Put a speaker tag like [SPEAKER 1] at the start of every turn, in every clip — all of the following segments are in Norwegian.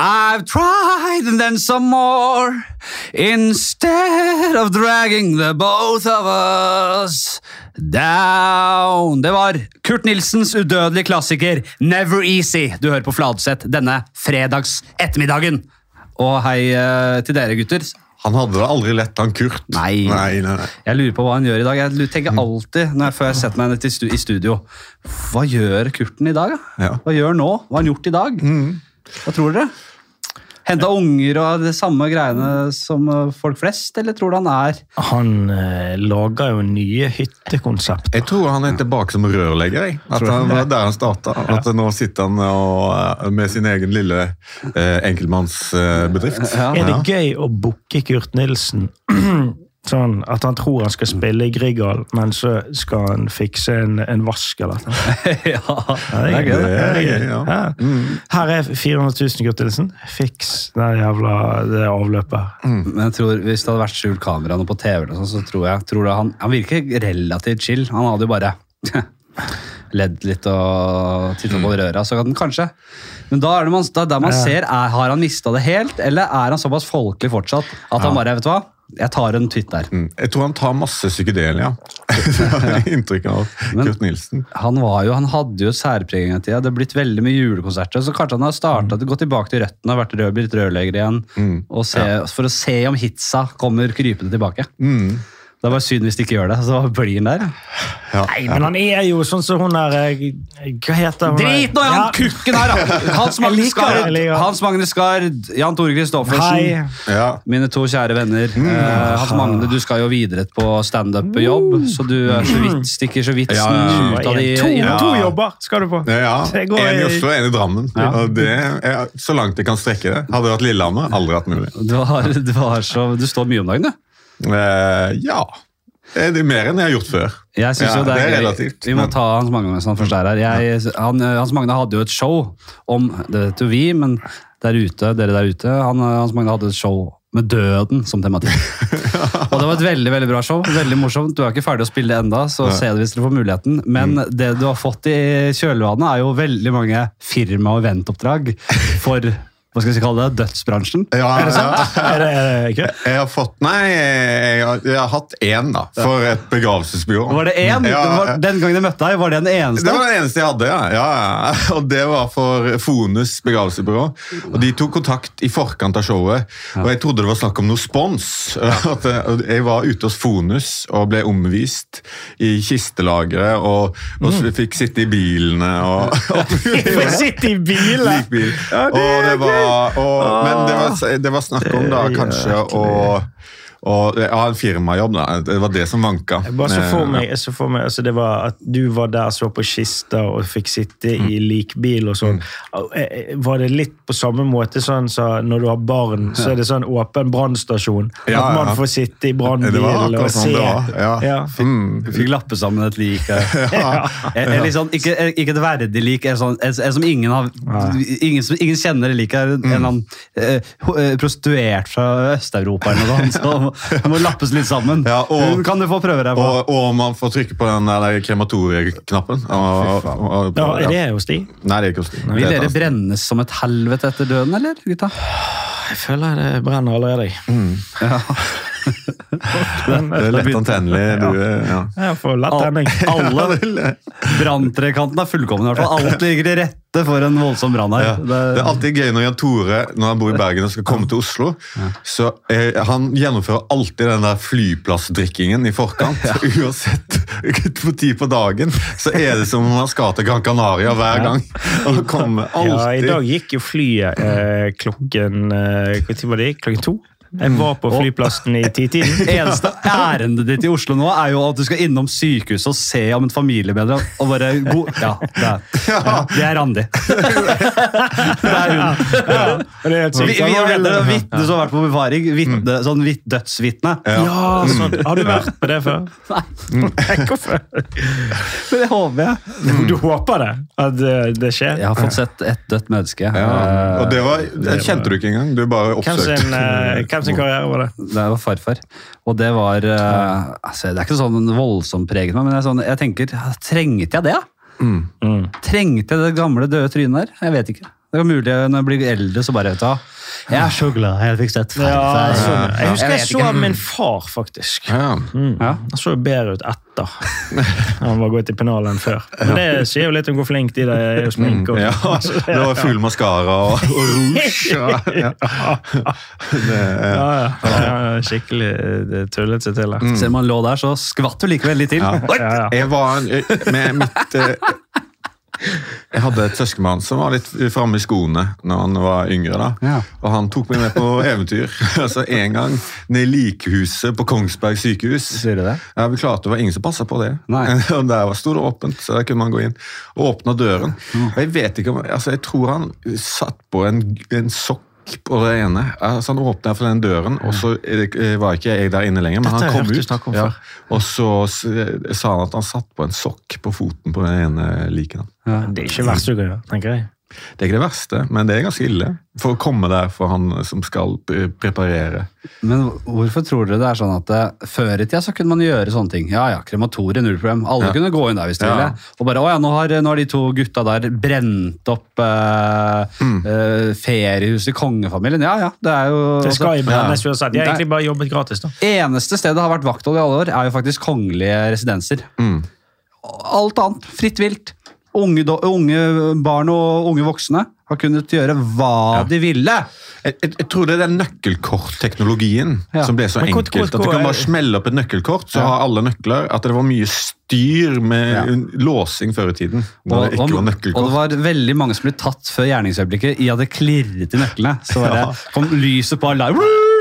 [SPEAKER 1] I've tried and then some more Instead of dragging the both of us down Det var Kurt Nilsens udødelige klassiker Never Easy du hører på Fladseth denne fredags ettermiddagen. Og hei eh, til dere, gutter.
[SPEAKER 2] Han hadde det aldri lett, han Kurt.
[SPEAKER 1] Nei.
[SPEAKER 2] nei, nei, nei.
[SPEAKER 1] Jeg lurer på hva han gjør i dag. Jeg tenker alltid, når jeg, før jeg setter meg ned stu- i studio Hva gjør Kurten i dag? da?
[SPEAKER 2] Ja.
[SPEAKER 1] Hva gjør nå? Hva har han gjort i dag? Hva tror dere? Henta unger og det samme greiene som eh, folk flest, eller tror du han er
[SPEAKER 3] Han eh, lager jo nye hyttekonsept.
[SPEAKER 2] Jeg tror han er tilbake som rørlegger. jeg. At han var der han starta. At nå sitter han og, eh, med sin egen lille eh, enkeltmannsbedrift.
[SPEAKER 1] Ja.
[SPEAKER 3] Er det gøy å booke Kurt Nilsen sånn at han tror han skal spille i Grieghallen, men så skal han fikse en, en vask eller noe?
[SPEAKER 1] Ja,
[SPEAKER 3] Ja,
[SPEAKER 1] det er gøy, det.
[SPEAKER 2] Er gøy, ja.
[SPEAKER 3] Ja. Her er 400 000, Guttelsen. Fiks det jævla det avløpet.
[SPEAKER 1] Men jeg tror hvis det hadde vært skjult kamera på TV, eller sånn, så tror jeg tror du han, han virker relativt chill. Han hadde jo bare ledd litt og titta på røra, så kan den kanskje Men da er det man, da, der man
[SPEAKER 3] Ja.
[SPEAKER 1] ser, er, har han mista det helt, eller er han såpass folkelig fortsatt at han bare Vet du hva, jeg tar en titt der.
[SPEAKER 2] Mm. Jeg tror han tar masse psykedelia. ja. har inntrykk av
[SPEAKER 1] Men-
[SPEAKER 2] Kurt Nilsen.
[SPEAKER 1] Han, var jo, han hadde jo et særpreg en tida. Det hadde blitt veldig mye julekonserter. Så kanskje han har startet, gått tilbake til røttene, vært rød, blitt rørlegger igjen. Og se, For å se om hitsa kommer krypende tilbake. Det er bare synd hvis de ikke gjør det. Så blir han der.
[SPEAKER 2] Ja.
[SPEAKER 3] Nei, men han er jo sånn som hun der eh, Hva heter hun?
[SPEAKER 1] Drit nå i han
[SPEAKER 3] Ja.
[SPEAKER 1] kukken her, da! Hans Magne Skard. Hans Magne Skard, Jan Tore Christoffersen.
[SPEAKER 2] Ja.
[SPEAKER 1] Mine to kjære venner. Mm. Hans Magne, du skal jo videre på standup-jobb, så du er så vidt, stikker så vidt
[SPEAKER 2] Ja, ja, ja.
[SPEAKER 1] snuta di
[SPEAKER 3] to, to jobber skal du på.
[SPEAKER 2] Ja,
[SPEAKER 3] Det går
[SPEAKER 2] En i
[SPEAKER 3] i-
[SPEAKER 2] Oslo, en i Drammen. Og det er så langt jeg kan strekke det. Hadde det vært Lillehammer, aldri vært mulig.
[SPEAKER 1] Du, har, du, har så, du står mye om dagen, du.
[SPEAKER 2] Eh, ja. Det er mer enn jeg har gjort før.
[SPEAKER 1] Jeg synes
[SPEAKER 2] Ja,
[SPEAKER 1] jo det er,
[SPEAKER 2] det er relativt,
[SPEAKER 1] Vi må
[SPEAKER 2] men-
[SPEAKER 1] ta Hans Magne mens han først er her. Jeg, han, Hans Magne hadde jo et show om Det vet jo vi, men der ute, dere der ute han, Hans Magne hadde et show med døden som tematikk. Og det var et veldig veldig bra show. veldig morsomt. Du er ikke ferdig å spille det enda, så
[SPEAKER 2] Nei.
[SPEAKER 1] se det hvis dere får muligheten. Men det du har fått i kjølvannet, er jo veldig mange firma- og eventoppdrag for hva skal vi kalle det, dødsbransjen.
[SPEAKER 2] Ja,
[SPEAKER 3] Er det sant?
[SPEAKER 2] ja.
[SPEAKER 3] Er det, er det ikke?
[SPEAKER 2] Jeg har fått Nei, jeg har, jeg har hatt én, da. For et begravelsesbyrå.
[SPEAKER 1] Var det én?
[SPEAKER 2] Ja,
[SPEAKER 1] var- Den gangen jeg møtte deg, var det den eneste?
[SPEAKER 2] Det var den eneste jeg hadde, ja. ja. Og det var for Fonus begravelsesbyrå. Og de tok kontakt i forkant av showet, og jeg trodde det var snakk om noe spons. At jeg- jeg var ute hos Fonus og ble omvist i kistelageret, og, og så fikk sitte i bilene og, og
[SPEAKER 3] Får sitte i bilen! Det
[SPEAKER 2] og det var, og, men det var, det var snakk om da kanskje å. Og, ja, en firmajobb, da. Det var det som vanka.
[SPEAKER 3] Jeg bare så for
[SPEAKER 2] Eh,
[SPEAKER 3] meg, så for meg altså det var at du var der så på kista og fikk sitte i likbil og sånn. Mm. Var det litt på samme måte sånn så når du har barn, så er det sånn åpen brannstasjon?
[SPEAKER 2] Ja,
[SPEAKER 3] at man
[SPEAKER 2] ja.
[SPEAKER 3] får sitte i brannbil
[SPEAKER 2] Det var
[SPEAKER 3] og
[SPEAKER 2] sånn det var. Ja.
[SPEAKER 3] Ja.
[SPEAKER 2] Mm.
[SPEAKER 1] Du fikk lappe sammen et lik. eh. En, en sånn, ikke, ikke et verdig lik, en, sånn, en, en som ingen har ingen, ingen kjenner det liket. en eller annen eh, ho- eh, prostituert fra Øst-Europa eller noe sånt, må lappes litt sammen.
[SPEAKER 2] Ja, og-
[SPEAKER 1] kan du få prøve deg på?
[SPEAKER 2] Og, og man får trykke på den der krematorieknappen.
[SPEAKER 3] Ja, er det hos de?
[SPEAKER 2] Nei, det er ikke hos de.
[SPEAKER 1] Vil
[SPEAKER 2] Det er
[SPEAKER 1] dere brennes som et helvete etter døden, eller, gutta?
[SPEAKER 3] Jeg føler det brenner allerede.
[SPEAKER 2] annet. Det er lett antennelig. Du, ja.
[SPEAKER 3] Jeg får lett tenning.
[SPEAKER 1] Alle branntrekantene er fullkomne. i hvert fall. Alt ligger til rette for en voldsom brann her.
[SPEAKER 2] Ja. Det er alltid gøy når Jan Tore når han bor i Bergen og skal komme til Oslo. Så eh, Han gjennomfører alltid den der flyplassdrikkingen i forkant. Uansett på tid på dagen så er det som om han skal til Gran Canaria hver gang. Og kommer
[SPEAKER 3] Ja, I dag gikk jo flyet eh, klokken eh, Hva tid var det? Klokken to? Jeg var på flyplassen i titiden.
[SPEAKER 1] Eneste ærendet ditt i Oslo nå er jo at du skal innom sykehuset og se om en familiemedlem og bare go Ja, det er, ja, det er Randi. Det er hun.
[SPEAKER 3] Ja, det er
[SPEAKER 1] Vi, vi har det er vitne som har vært på befaring. Vitne, sånn vitt dødsvitne.
[SPEAKER 3] Ja, sånn. Har du vært på det før?
[SPEAKER 1] Nei,
[SPEAKER 3] Hvorfor?
[SPEAKER 1] men det håper jeg.
[SPEAKER 3] Du håper det? At det, skjer?
[SPEAKER 1] Jeg har fått sett et dødt menneske.
[SPEAKER 2] ja.
[SPEAKER 1] Eh,
[SPEAKER 2] Og det, var, det kjente du ikke engang. Du bare oppsøkte.
[SPEAKER 3] sin, eh, hvem sin karriere var det?
[SPEAKER 1] Det var farfar. Og det var uh, altså, Det er ikke sånn voldsomt preget meg, men jeg, sånn, jeg tenker Trengte jeg det? da?
[SPEAKER 3] Mm.
[SPEAKER 1] Trengte jeg det gamle, døde trynet der? Jeg vet ikke. Det er mulig når jeg blir eldre, så bare vet du hva. Jeg er så glad jeg fikk sett
[SPEAKER 3] Ja,
[SPEAKER 1] farfar.
[SPEAKER 3] sånn. Jeg husker jeg så min far, faktisk.
[SPEAKER 2] Ja.
[SPEAKER 3] Mm.
[SPEAKER 1] Ja.
[SPEAKER 3] Han så jo bedre ut etter. Han var gått i pennalet enn før. Men det sier jo litt om hvor flink de der er å sminke.
[SPEAKER 2] Mm. Ja, det var full maskara og, og rouge. og- Ja.
[SPEAKER 3] Ja, ja. ja skikkelig det tullet seg til. det.
[SPEAKER 1] Selv om han lå der, så skvatt du likevel litt til.
[SPEAKER 2] Ja.
[SPEAKER 3] Ja, ja.
[SPEAKER 2] Jeg var med mitt eh, Jeg hadde et søskenbarn som var litt framme i skoene når han var yngre. da.
[SPEAKER 1] Ja.
[SPEAKER 2] Og han tok meg med på eventyr. altså En gang ned i likhuset på Kongsberg sykehus.
[SPEAKER 1] Sier du det?
[SPEAKER 2] Ja, vi klarte Det var ingen som passa på det.
[SPEAKER 1] Nei.
[SPEAKER 2] og Der var- sto det åpent, så der kunne man gå inn. Og åpna døren.
[SPEAKER 1] Mm.
[SPEAKER 2] Og Jeg vet ikke om, altså jeg tror han satt på en, en sokk på det ene. Altså Han åpna for den døren, og så det- eh, var ikke jeg der inne lenger. Men
[SPEAKER 3] Dette
[SPEAKER 2] han kom ut, ja, og så sa han at han satt på en sokk på foten på det ene liket.
[SPEAKER 1] Ja.
[SPEAKER 3] Det er ikke verst du kan gjøre, tenker jeg.
[SPEAKER 2] Det er ikke det verste, men det er ganske ille. For å komme der for han som skal preparere.
[SPEAKER 1] Men hvorfor tror dere det er sånn at eh, før i tida så kunne man gjøre sånne ting? Ja ja, krematoriet, null problem. Alle
[SPEAKER 2] Ja.
[SPEAKER 1] kunne gå inn der hvis de
[SPEAKER 2] Ja.
[SPEAKER 1] ville. Og bare å ja, nå har, nå har de to gutta der brent opp eh,
[SPEAKER 2] Mm.
[SPEAKER 1] eh, feriehuset i kongefamilien. Ja ja, det er jo
[SPEAKER 3] Det skal jo brennes
[SPEAKER 2] nesten
[SPEAKER 3] uansett. De har egentlig bare jobbet gratis, da.
[SPEAKER 1] Eneste stedet det har vært vakthold i alle år, er jo faktisk kongelige residenser.
[SPEAKER 2] Mm.
[SPEAKER 1] Alt annet, fritt vilt. Unge, unge barn og unge voksne har kunnet gjøre hva de ville.
[SPEAKER 2] Jeg, jeg, jeg tror det er den nøkkelkortteknologien
[SPEAKER 1] Ja.
[SPEAKER 2] som ble så
[SPEAKER 3] Men hvor-
[SPEAKER 2] enkelt.
[SPEAKER 3] hvor-
[SPEAKER 2] At du kan bare smelle opp et nøkkelkort, så
[SPEAKER 1] Ja.
[SPEAKER 2] har alle nøkler. At det var mye styr med
[SPEAKER 1] Ja.
[SPEAKER 2] låsing før i tiden. Når det ikke var
[SPEAKER 1] og det var veldig mange som ble tatt før gjerningsøyeblikket i at det klirret i nøklene. Så bare
[SPEAKER 2] Ja.
[SPEAKER 1] kom lyset på alarm.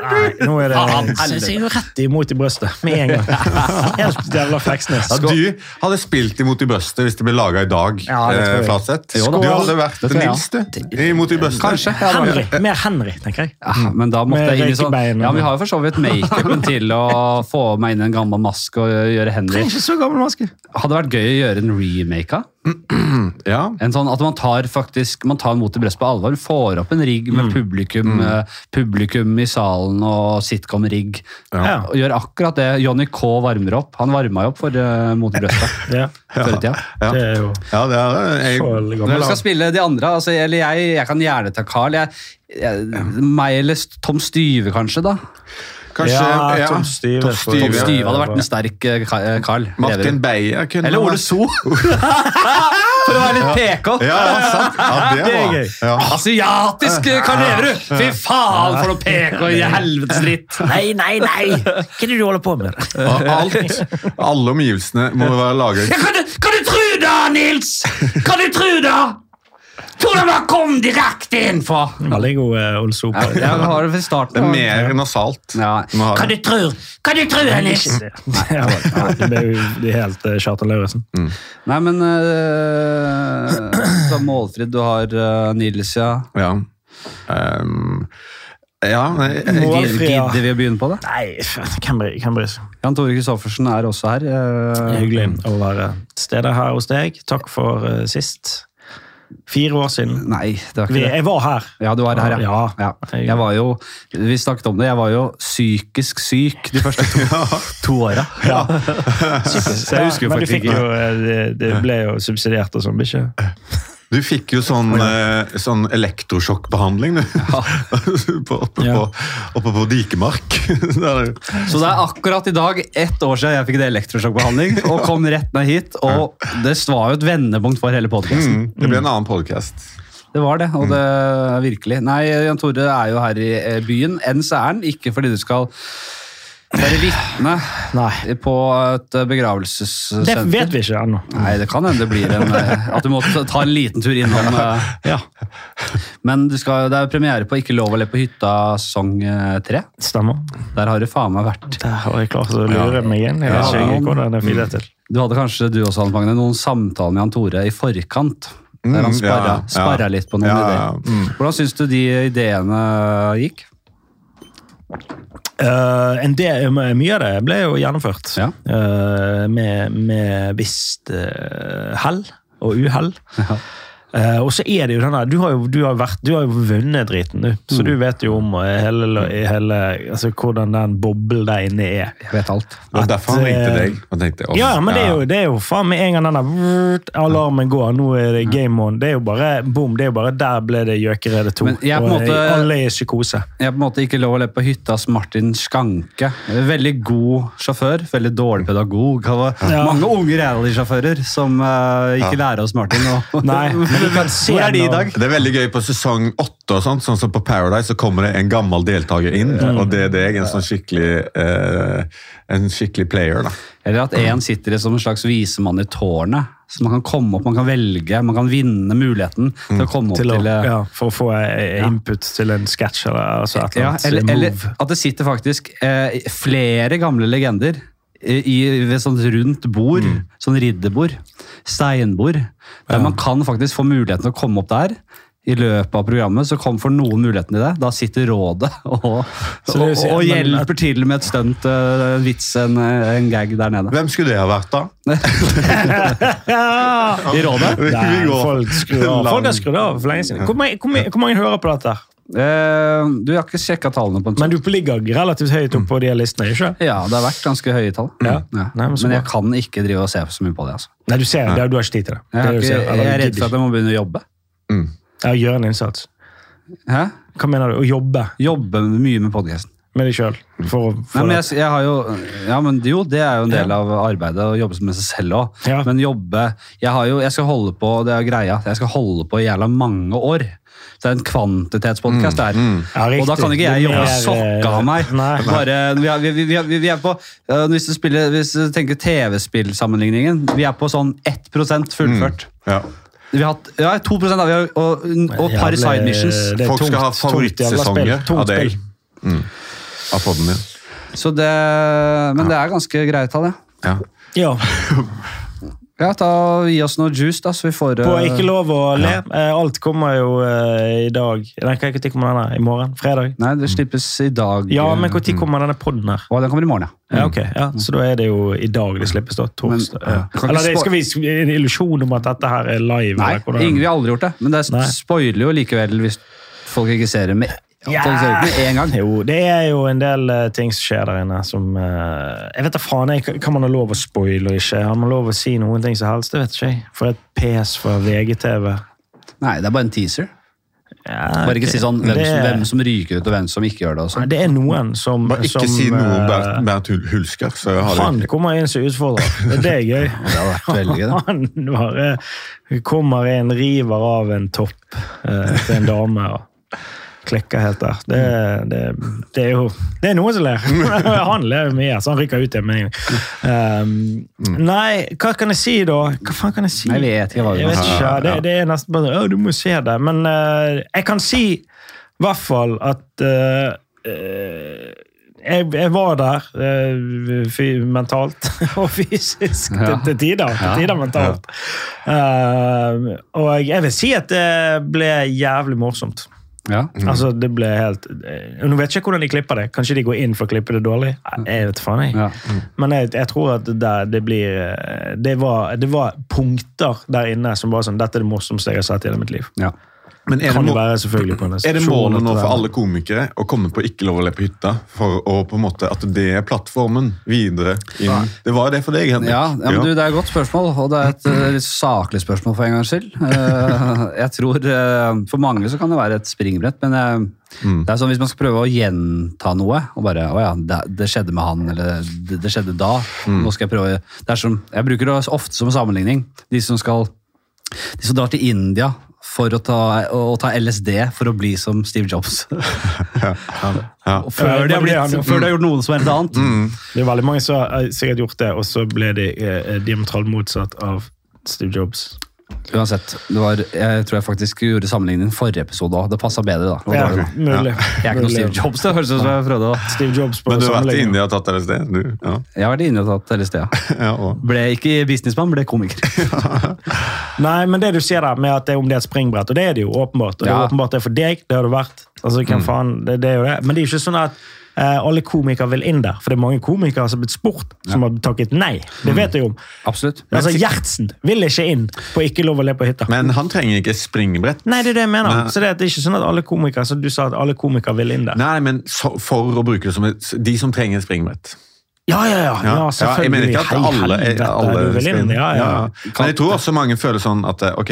[SPEAKER 3] Nei, nå er det
[SPEAKER 1] helvete.
[SPEAKER 3] Jeg jo rett imot i brøstet med en gang. Helt jævla Fleksnes.
[SPEAKER 2] Ja, du hadde spilt imot i brøstet hvis det ble laga i dag.
[SPEAKER 3] Ja,
[SPEAKER 2] eh, Flatseth. Du hadde vært
[SPEAKER 1] jeg, ja.
[SPEAKER 2] Nils, du. Imot i brøstet.
[SPEAKER 1] Kanskje.
[SPEAKER 3] Henry. Mer Henry, tenker jeg.
[SPEAKER 1] Ja, men da måtte jeg inn i sånn Ja, Vi har jo for så vidt makeupen til å få meg inn i en gammel maske og gjøre Henry.
[SPEAKER 3] Trenger ikke så gammel maske.
[SPEAKER 1] Hadde vært gøy å gjøre en remake av.
[SPEAKER 2] Ja.
[SPEAKER 1] En sånn At man tar faktisk Man tar Mot i brøst på alvor. Får opp en rigg med publikum, eh, publikum i salen og sitcom-rigg.
[SPEAKER 3] Ja.
[SPEAKER 1] Og gjør akkurat det Johnny K varmer opp. Han varma jo opp for uh, Mot i brøstet
[SPEAKER 3] Ja,
[SPEAKER 1] før i tida.
[SPEAKER 2] Ja.
[SPEAKER 3] det er jo
[SPEAKER 2] ja, det er jeg,
[SPEAKER 1] Når vi skal spille de andre, altså, eller jeg, jeg kan gjerne ta Carl. Jeg, jeg, meg eller Tom Styve, kanskje, da.
[SPEAKER 2] Kanskje
[SPEAKER 3] Ja, Tom Stiv.
[SPEAKER 2] Tom Styve.
[SPEAKER 1] Styve hadde vært en sterk eh, eh, Carl.
[SPEAKER 2] Martin Beyer kunne
[SPEAKER 1] Eller Ole So. For å være litt PK.
[SPEAKER 2] Ja, sant. Ja, det,
[SPEAKER 3] er
[SPEAKER 2] var.
[SPEAKER 3] gøy.
[SPEAKER 2] Ja.
[SPEAKER 1] Asiatisk Carl Karl Fy faen, for noe PK i helvetes dritt!
[SPEAKER 3] Nei, nei, nei! Hva er det du holder på med?
[SPEAKER 2] Alt, alle omgivelsene må være laget
[SPEAKER 1] Ja, kan, du, kan du tru det, Nils? Kan du tru det? Hvordan man kom direkte inn fra?
[SPEAKER 3] Veldig god uh, Ole So.
[SPEAKER 1] Ja, jeg har det fra starten.
[SPEAKER 2] Det er mer nasalt.
[SPEAKER 1] Ja.
[SPEAKER 2] Du
[SPEAKER 1] Kan du tror? Kan du tro det, Nils?
[SPEAKER 3] Det. Ble jo er helt uh, Kjartan Lauritzen.
[SPEAKER 1] Nei, men uh, Du Målfrid, du har uh, Nils, ja.
[SPEAKER 2] Ja. Ehm, ja, nei, jeg-
[SPEAKER 3] Målfrid.
[SPEAKER 1] Gidder, gidder vi å begynne på det?
[SPEAKER 3] Nei, hvem bryr seg?
[SPEAKER 1] Jan Tore Kristoffersen er også her.
[SPEAKER 3] Er
[SPEAKER 1] eh,
[SPEAKER 3] Hyggelig å være til stede her hos deg. Takk for uh, sist. Fire år siden.
[SPEAKER 1] Nei, det var ikke det.
[SPEAKER 3] jeg var her.
[SPEAKER 1] Ja, du var her, ja.
[SPEAKER 3] Ja.
[SPEAKER 1] Jeg var jo, vi snakket om det, jeg var jo psykisk syk de første to, to åra. Ja. Så jeg husker jo faktisk ikke.
[SPEAKER 3] eh, det, det ble jo subsidiert og sånn, bikkje.
[SPEAKER 2] Du fikk jo sånn, eh, sånn elektrosjokkbehandling, du. på, oppe,
[SPEAKER 3] Ja.
[SPEAKER 2] på, oppe på Dikemark. Der.
[SPEAKER 1] Så det er akkurat i dag ett år siden jeg fikk det elektrosjokkbehandling og kom rett ned hit. Og det var jo et vendepunkt for hele podkasten.
[SPEAKER 2] Mm, det ble en annen podcast.
[SPEAKER 1] Det var det, og det er virkelig. Nei, Jan Tore er jo her i eh, byen. Er han, ikke fordi du skal være vitne
[SPEAKER 3] Nei.
[SPEAKER 1] på et eh, begravelsessenter.
[SPEAKER 3] Det vet vi ikke ennå.
[SPEAKER 1] Nei, det kan hende det blir en eh, At du må ta en liten tur innom eh,
[SPEAKER 3] Ja,
[SPEAKER 1] Men du skal, det er premiere på Ikke lov å le på hytta sesong eh, tre.
[SPEAKER 3] stemmer.
[SPEAKER 1] Der har du faen meg vært.
[SPEAKER 3] Der har jeg klart å lure meg inn. Jeg vet
[SPEAKER 1] Ja.
[SPEAKER 3] ikke hvordan jeg fikk det til.
[SPEAKER 1] Du hadde kanskje du også, Hans Magne, noen samtaler med Jan Tore i forkant? Der han
[SPEAKER 2] Mm,
[SPEAKER 1] sparra,
[SPEAKER 2] ja, ja.
[SPEAKER 1] sparra litt på noen
[SPEAKER 2] Ja,
[SPEAKER 1] ideer.
[SPEAKER 2] ja, mm.
[SPEAKER 1] Hvordan syns du de ideene gikk?
[SPEAKER 3] Eh, en del, mye av det ble jo gjennomført.
[SPEAKER 1] Ja.
[SPEAKER 3] uh, med, med visst uh, hell og uhell.
[SPEAKER 1] Ja.
[SPEAKER 3] Eh, og så er det jo denne, du har jo, du har vært, du har jo vunnet driten, du. Så du vet jo om eh, hele, hele, altså, hvordan den boblen der inne er.
[SPEAKER 1] Jeg vet alt.
[SPEAKER 2] Det var derfor han ringte
[SPEAKER 3] eh,
[SPEAKER 2] deg. og tenkte, «Åh,
[SPEAKER 3] Ja, men det er jo, det er jo faen med en gang denne vrrt, alarmen går, nå er det game on. Det er jo bare boom, det er jo bare der ble det Gjøkeredet 2.
[SPEAKER 1] Jeg
[SPEAKER 3] og
[SPEAKER 1] måte-
[SPEAKER 3] alle er i psykose.
[SPEAKER 1] Jeg er på en måte ikke lov å le på hyttas Martin Skanke. Veldig god sjåfør, veldig dårlig pedagog.
[SPEAKER 3] Ja.
[SPEAKER 1] Mange unge rallysjåfører som uh, ikke lærer oss Martin. Og,
[SPEAKER 3] Nei,
[SPEAKER 1] Hvor er de i dag?
[SPEAKER 2] Det er veldig gøy på sesong åtte, og sånt, sånn som på Paradise, så kommer det en gammel deltaker inn,
[SPEAKER 3] Mm.
[SPEAKER 2] og det er deg, en sånn skikkelig eh, en skikkelig player. da.
[SPEAKER 1] Eller at en sitter som en slags visemann i tårnet. Så man kan komme opp, man kan velge, man kan vinne muligheten til å komme opp
[SPEAKER 3] til
[SPEAKER 1] til,
[SPEAKER 3] å,
[SPEAKER 1] eh,
[SPEAKER 3] ja, for å få input input til en sketsj eller altså et eller
[SPEAKER 1] Ja, eller at det sitter faktisk eh, flere gamle legender i, i- ved sånn rundt bord, sånn riddebord, steinbord, der man kan faktisk få muligheten til å komme opp der. I løpet av programmet så kom for noen muligheten i det. Da sitter rådet og,
[SPEAKER 3] det
[SPEAKER 1] og, og
[SPEAKER 3] men-
[SPEAKER 1] hjelper til med et stunt, eh, en vits, en, en gag der nede.
[SPEAKER 2] Hvem skulle det ha vært, da?
[SPEAKER 3] Ja!
[SPEAKER 1] I rådet.
[SPEAKER 3] Nei, folk skrur av. Folk har skrudd av for lenge siden. Hvor, mange- hvor mange hører på dette?
[SPEAKER 1] Eh, du har ikke sjekka tallene på en
[SPEAKER 3] Men du ligger relativt høyt oppe på de listene, ikke
[SPEAKER 1] Ja, det har vært ganske høye tall.
[SPEAKER 3] Ja.
[SPEAKER 1] Ja.
[SPEAKER 3] Nei, men
[SPEAKER 1] men jeg kan ikke drive og se så mye på det. altså.
[SPEAKER 3] Nei, du ser, det, du har ikke tid til det.
[SPEAKER 1] Jeg,
[SPEAKER 3] det
[SPEAKER 1] er ikke,
[SPEAKER 3] ser, eller
[SPEAKER 1] jeg er redd for at jeg må begynne å jobbe.
[SPEAKER 3] Mm. Ja, gjøre en innsats.
[SPEAKER 1] Hæ?
[SPEAKER 3] Hva mener du? Å jobbe
[SPEAKER 1] Jobbe mye med podkasten.
[SPEAKER 3] med deg sjøl? For å
[SPEAKER 1] Nei, men jeg, jeg har jo, ja, men jo, det er jo en del av arbeidet å jobbe med seg selv òg.
[SPEAKER 3] Ja.
[SPEAKER 1] Men jobbe jeg, har jo, jeg skal holde på det er greia, jeg skal holde på i jævla mange år. Så det er en kvantitetspodkast der.
[SPEAKER 3] Ja,
[SPEAKER 1] og da kan ikke jeg jobbe
[SPEAKER 3] mer,
[SPEAKER 1] sokka av meg. Bare, vi, er, vi, vi, vi, er på, øh, hvis, du spiller, hvis du tenker TV-spillsammenligningen, vi er på sånn 1% fullført.
[SPEAKER 2] Ja.
[SPEAKER 1] Vi har hatt ja, 2 da, vi har, og, og par
[SPEAKER 3] Jævlig-
[SPEAKER 1] side missions.
[SPEAKER 3] det
[SPEAKER 2] Folk skal ha favorittsesonger av deg.
[SPEAKER 3] Mm.
[SPEAKER 2] Av podden din.
[SPEAKER 1] Så det, men det er ganske greie tall, det.
[SPEAKER 2] Ja.
[SPEAKER 3] Ja.
[SPEAKER 1] Ja, ta, Gi oss noe juice, da, så vi får
[SPEAKER 3] På Ikke lov å le. Ja. Alt kommer jo eh, i dag. Nei, Når kommer denne? I morgen? Fredag?
[SPEAKER 1] Nei, det slippes i dag.
[SPEAKER 3] Ja, men når kommer denne podden her?
[SPEAKER 1] Å, den kommer i morgen, ja.
[SPEAKER 3] Ja, ok. Ja, så da er det jo i dag det slippes, da. Torsdag.
[SPEAKER 1] Men,
[SPEAKER 3] ja. Eller det, skal vi en illusjon om at dette her er live?
[SPEAKER 1] Nei,
[SPEAKER 3] eller
[SPEAKER 1] ingen, vi har aldri gjort det. Men det spoiler jo likevel hvis folk ikke ser det med,
[SPEAKER 3] Ja.
[SPEAKER 1] gang.
[SPEAKER 3] Jo, det er jo en del uh, ting som skjer der inne som uh, Jeg vet da faen jeg, kan man ha lov å spoile og ikke? Har man lov å si noen ting som helst? Det vet ikke jeg. For et pes fra VGTV.
[SPEAKER 1] Nei, det er bare en teaser.
[SPEAKER 3] Ja,
[SPEAKER 1] Bare ikke si sånn hvem,
[SPEAKER 3] det,
[SPEAKER 1] som, hvem som ryker ut, og hvem som ikke gjør det. og
[SPEAKER 3] Nei,
[SPEAKER 1] sånn.
[SPEAKER 3] det er noen som,
[SPEAKER 2] Bare ikke
[SPEAKER 3] som
[SPEAKER 2] si noe om
[SPEAKER 3] eh,
[SPEAKER 2] Bernt, Bernt Hulsker, så har
[SPEAKER 3] Han kommer inn som utfordrer. Det, det er gøy.
[SPEAKER 1] Det har vært veldig gøy.
[SPEAKER 3] Han bare kommer inn, river av en topp uh, til en dame og klikker helt der. Det, det, det er jo Det er noen som ler. Han ler jo mye, så han rykker ut igjen med en gang. Um, nei, hva kan jeg si, da? Hva faen kan jeg si?
[SPEAKER 1] Jeg vet ikke
[SPEAKER 3] Jeg vet ikke. Det, det er nesten bare du må se det. Men uh, jeg kan si i hvert fall at uh, uh, jeg, jeg var der uh, mentalt og fysisk
[SPEAKER 1] Ja.
[SPEAKER 3] til, til tider. Til
[SPEAKER 1] Ja.
[SPEAKER 3] tider mentalt. Uh, og jeg vil si at det ble jævlig morsomt.
[SPEAKER 1] Ja.
[SPEAKER 3] Altså, det ble helt eh, Nå vet jeg ikke hvordan de klipper det. Kanskje de går inn for å klippe det dårlig? Jeg vet faen, jeg.
[SPEAKER 1] Ja.
[SPEAKER 3] Men jeg, jeg tror at det, det blir eh, det var, det var punkter der inne som var sånn Dette er det morsomste jeg har sett i hele mitt liv.
[SPEAKER 1] Ja.
[SPEAKER 2] Men er det,
[SPEAKER 3] Kan
[SPEAKER 2] må,
[SPEAKER 3] være selvfølgelig på en
[SPEAKER 2] er det målet nå for alle komikere å komme på Ikke lov å le på hytta? For å på en måte at det er plattformen videre inn? Det var det for deg, Henrik.
[SPEAKER 1] Ja, ja, men du, Det er et godt spørsmål, og det er et eh, litt saklig spørsmål for en gangs skyld. Eh, jeg tror eh, For mange så kan det være et springbrett, men eh, det er sånn hvis man skal prøve å gjenta noe og bare, å ja, det, det skjedde med han, eller det, det skjedde da. nå skal Jeg prøve, det er som, jeg bruker det ofte som sammenligning. De som skal de som drar til India for å ta, å ta LSD for å bli som Steve Jobs.
[SPEAKER 2] Ja.
[SPEAKER 1] Og før, de har blitt, før de har gjort noe som helt annet.
[SPEAKER 3] Det er veldig mange som har sikkert gjort det, og så ble de eh, diametralt motsatt av Steve Jobs.
[SPEAKER 1] Uansett, det var, jeg tror jeg faktisk gjorde sammenligningen i forrige episode òg. Det passa bedre, da. Det
[SPEAKER 3] Ja,
[SPEAKER 1] da.
[SPEAKER 3] mulig.
[SPEAKER 1] Jeg er ikke noe Steve Jobs, det høres ut som jeg prøvde å
[SPEAKER 3] Steve Jobs på
[SPEAKER 2] Men du har vært i
[SPEAKER 3] sammenligning.
[SPEAKER 2] India og tatt LSD? Du? Ja.
[SPEAKER 1] Jeg har vært inne og tatt LSD. ja.
[SPEAKER 2] Ja.
[SPEAKER 1] Ble ikke businessmann, ble komiker.
[SPEAKER 3] Nei, men det du sier der med at det er om det er et springbrett, og det er det jo åpenbart. Og det er åpenbart det er for deg, det har det vært. Altså, hvem faen, det, det er jo det. Men det er jo ikke sånn at alle komikere vil inn der. For det er mange komikere som har blitt spurt, som har takket nei. Det vet jeg om.
[SPEAKER 1] Absolutt.
[SPEAKER 3] Altså, Gjertsen vil ikke inn på Ikke lov å le på hytta.
[SPEAKER 2] Men han trenger ikke springbrett.
[SPEAKER 3] Nei, det er det jeg mener.
[SPEAKER 2] Nei.
[SPEAKER 3] Så det er ikke sånn at alle komikere så du sa at alle komikere vil inn der.
[SPEAKER 2] Nei, men så, for å bruke det som et, de som trenger springbrett.
[SPEAKER 3] Ja, ja, ja. ja,
[SPEAKER 2] Ja, jeg mener ikke at
[SPEAKER 3] Hei,
[SPEAKER 2] alle, alle skal
[SPEAKER 3] inn.
[SPEAKER 2] inn.
[SPEAKER 3] Ja, ja.
[SPEAKER 2] Men jeg tror også mange føler sånn at eh, ok,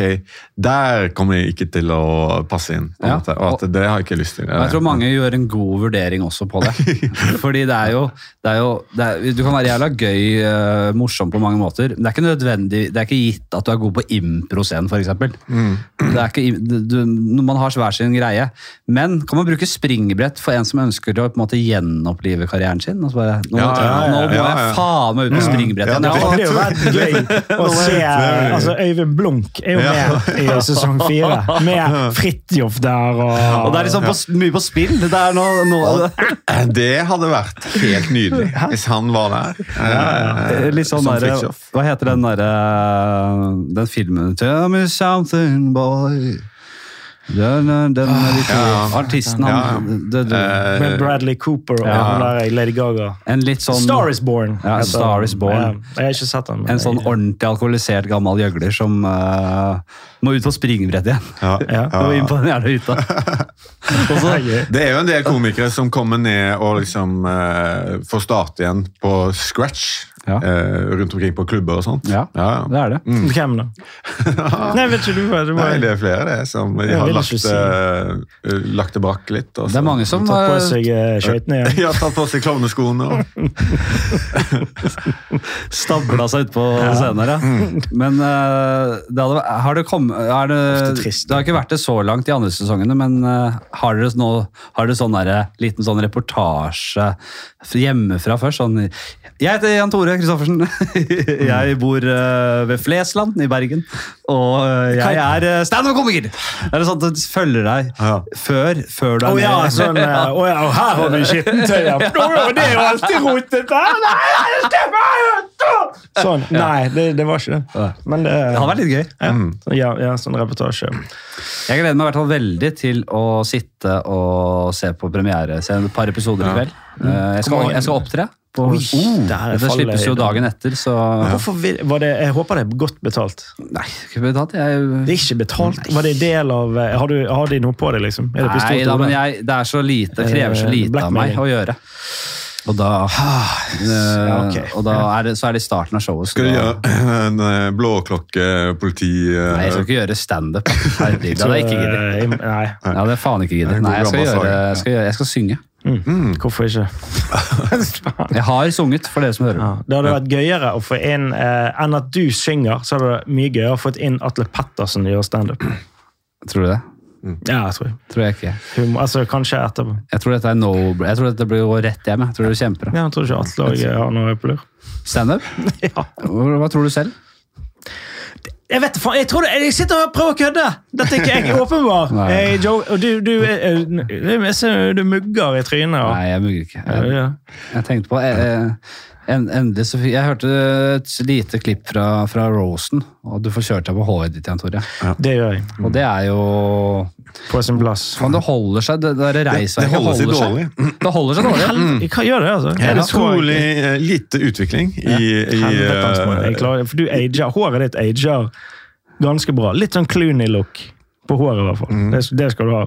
[SPEAKER 2] der kommer jeg ikke til å passe inn. På
[SPEAKER 1] Ja.
[SPEAKER 2] måte, og at det har jeg ikke lyst til.
[SPEAKER 1] Jeg tror mange gjør en god vurdering også på det. Fordi det er jo, det er jo det er, Du kan være jævla gøy, eh, morsom på mange måter, men det er ikke nødvendig, det er ikke gitt at du er god på impro-scenen, f.eks.
[SPEAKER 2] Mm.
[SPEAKER 1] Det er ikke, du, man har hver sin greie. Men kan man bruke springbrett for en som ønsker å på en måte gjenopplive karrieren sin? Altså bare, noen,
[SPEAKER 2] Ja, ja, ja,
[SPEAKER 1] nå må jeg faen meg ut på springbrett
[SPEAKER 2] Ja,
[SPEAKER 1] igjen.
[SPEAKER 3] Ja,
[SPEAKER 1] Ja,
[SPEAKER 3] det hadde jo vært gøy å se altså, Øyvind Blunk er jo med i sesong fire. Med Fridtjof der og
[SPEAKER 1] og det er liksom på, mye på spill. Det er noe, noe
[SPEAKER 2] Det hadde vært helt nydelig hvis han var der. Eh,
[SPEAKER 1] Litt sånn der, Hva heter den derre Den filmen Tell me something, boy. Den, den, er litt,
[SPEAKER 2] Ja.
[SPEAKER 1] Artisten, han
[SPEAKER 2] Ja.
[SPEAKER 1] det, det,
[SPEAKER 2] Eh,
[SPEAKER 3] Med Bradley Cooper og
[SPEAKER 1] Ja.
[SPEAKER 3] han der Lady Gaga.
[SPEAKER 1] En litt sånn
[SPEAKER 3] Star is Born.
[SPEAKER 1] Ja, Star is Born.
[SPEAKER 3] Ja, jeg har ikke sett den.
[SPEAKER 1] En sånn ordentlig alkoholisert gammel gjøgler som uh, må ut på springbrettet igjen.
[SPEAKER 2] Ja,
[SPEAKER 3] Ja.
[SPEAKER 1] Og inn på den jævla hytta.
[SPEAKER 2] Det er jo en del komikere som kommer ned og liksom uh, får starte igjen på scratch
[SPEAKER 1] Ja.
[SPEAKER 2] eh, rundt omkring på klubber og sånt.
[SPEAKER 1] ja,
[SPEAKER 2] ja.
[SPEAKER 1] det er det.
[SPEAKER 3] Hvem da? Nei, vet ikke du hva det var?
[SPEAKER 2] Nei, det er flere det, som de har lagt,
[SPEAKER 3] si.
[SPEAKER 2] uh, lagt det brakk litt. og
[SPEAKER 1] Det er mange som
[SPEAKER 3] Tatt på seg eh, skøytene.
[SPEAKER 2] Ja, tatt på seg klovneskoene. og-
[SPEAKER 1] stabla seg ut på scenen her. Men uh, det hadde, har det kommet er det,
[SPEAKER 3] trist.
[SPEAKER 1] det har ikke vært det så langt i andre sesongene, men uh, har dere nå har dere sånn der, liten sånn reportasje hjemmefra først? Sånn, jeg heter Jan Tore Kristoffersen. jeg bor eh, ved Flesland i Bergen. Og eh, jeg er uh, standup-komiker! Er det sånn at du følger deg
[SPEAKER 2] Ja.
[SPEAKER 1] før, før du er
[SPEAKER 3] ja,
[SPEAKER 1] med?
[SPEAKER 3] sånn oh, ja, og her har vi skittentøyet! Det er jo alltid rotete! Sånn. Nei, det, det var ikke det. Men det,
[SPEAKER 1] Det har vært litt gøy.
[SPEAKER 3] ja, så, ja, ja, sånn reportasje.
[SPEAKER 1] Jeg gleder meg i hvert fall veldig til å sitte og se på premiere. Se et par episoder i kveld. Eh, Jeg skal, jeg skal opptre. På,
[SPEAKER 3] Oi,
[SPEAKER 1] det slippes jo dagen etter, så
[SPEAKER 3] vil, var det, Jeg håper det er godt betalt.
[SPEAKER 1] Nei, ikke betalt. Jeg,
[SPEAKER 3] Det er ikke betalt. Var det del av eh, Har, du, har de noe på det, liksom? Er det
[SPEAKER 1] nei da, men jeg, det er så lite, det krever så
[SPEAKER 3] lite
[SPEAKER 1] lite av meg
[SPEAKER 3] Mary.
[SPEAKER 1] å gjøre. Og da, eh,
[SPEAKER 3] Ja, ok.
[SPEAKER 1] og da er det, så er det starten av showet.
[SPEAKER 2] Skal du gjøre en eh, blåklokkepoliti... eh,
[SPEAKER 1] Nei, jeg skal ikke gjøre standup. Det hadde jeg ikke giddet.
[SPEAKER 3] Eh, Nei,
[SPEAKER 1] Ja, det er faen ikke giddet. Nei, jeg skal, gjøre, jeg, skal gjøre, jeg skal synge.
[SPEAKER 3] Hvorfor ikke?
[SPEAKER 1] Jeg har sunget, for dere som hører.
[SPEAKER 3] Ja, det hadde vært gøyere å få inn eh, enn at du synger. Så hadde det vært mye gøyere å få inn Atle Pettersen gjør standup.
[SPEAKER 1] Tror du det?
[SPEAKER 3] Ja, jeg tror.
[SPEAKER 1] Tror jeg ikke.
[SPEAKER 3] Humor, altså, kanskje etterpå.
[SPEAKER 1] Jeg tror dette er no Jeg tror dette blir jo rett hjem. Jeg tror det er kjempebra.
[SPEAKER 3] Ja, jeg tror ikke Atle har noe på lur.
[SPEAKER 1] Standup?
[SPEAKER 3] Ja.
[SPEAKER 1] Hva tror du selv?
[SPEAKER 3] Jeg vet faen, jeg, tror det, jeg sitter og prøver å kødde! Dette er ikke jeg er åpenbar. Hey, Joe, og du, du, eh, jeg du mugger i trynet. og-
[SPEAKER 1] Nei, jeg mugger ikke. Jeg, jeg tenkte på jeg, eh, Endelig så Jeg hørte et lite klipp fra, fra Rosen, og du får kjørt deg på håret ditt igjen, Tore.
[SPEAKER 3] Det gjør jeg.
[SPEAKER 1] Og det er jo
[SPEAKER 3] På sin plass.
[SPEAKER 1] Men det holder seg. Det der reisverket
[SPEAKER 2] det holder seg dårlig.
[SPEAKER 1] Det holder seg dårlig.
[SPEAKER 3] Mm. Hva gjør det, altså?
[SPEAKER 2] Det er
[SPEAKER 3] det
[SPEAKER 2] utrolig eh, lite utvikling i, i
[SPEAKER 3] klarer, for du ager, håret ditt ager ganske bra. Litt sånn Clooney-look på håret, i hvert fall. Det, det skal du ha.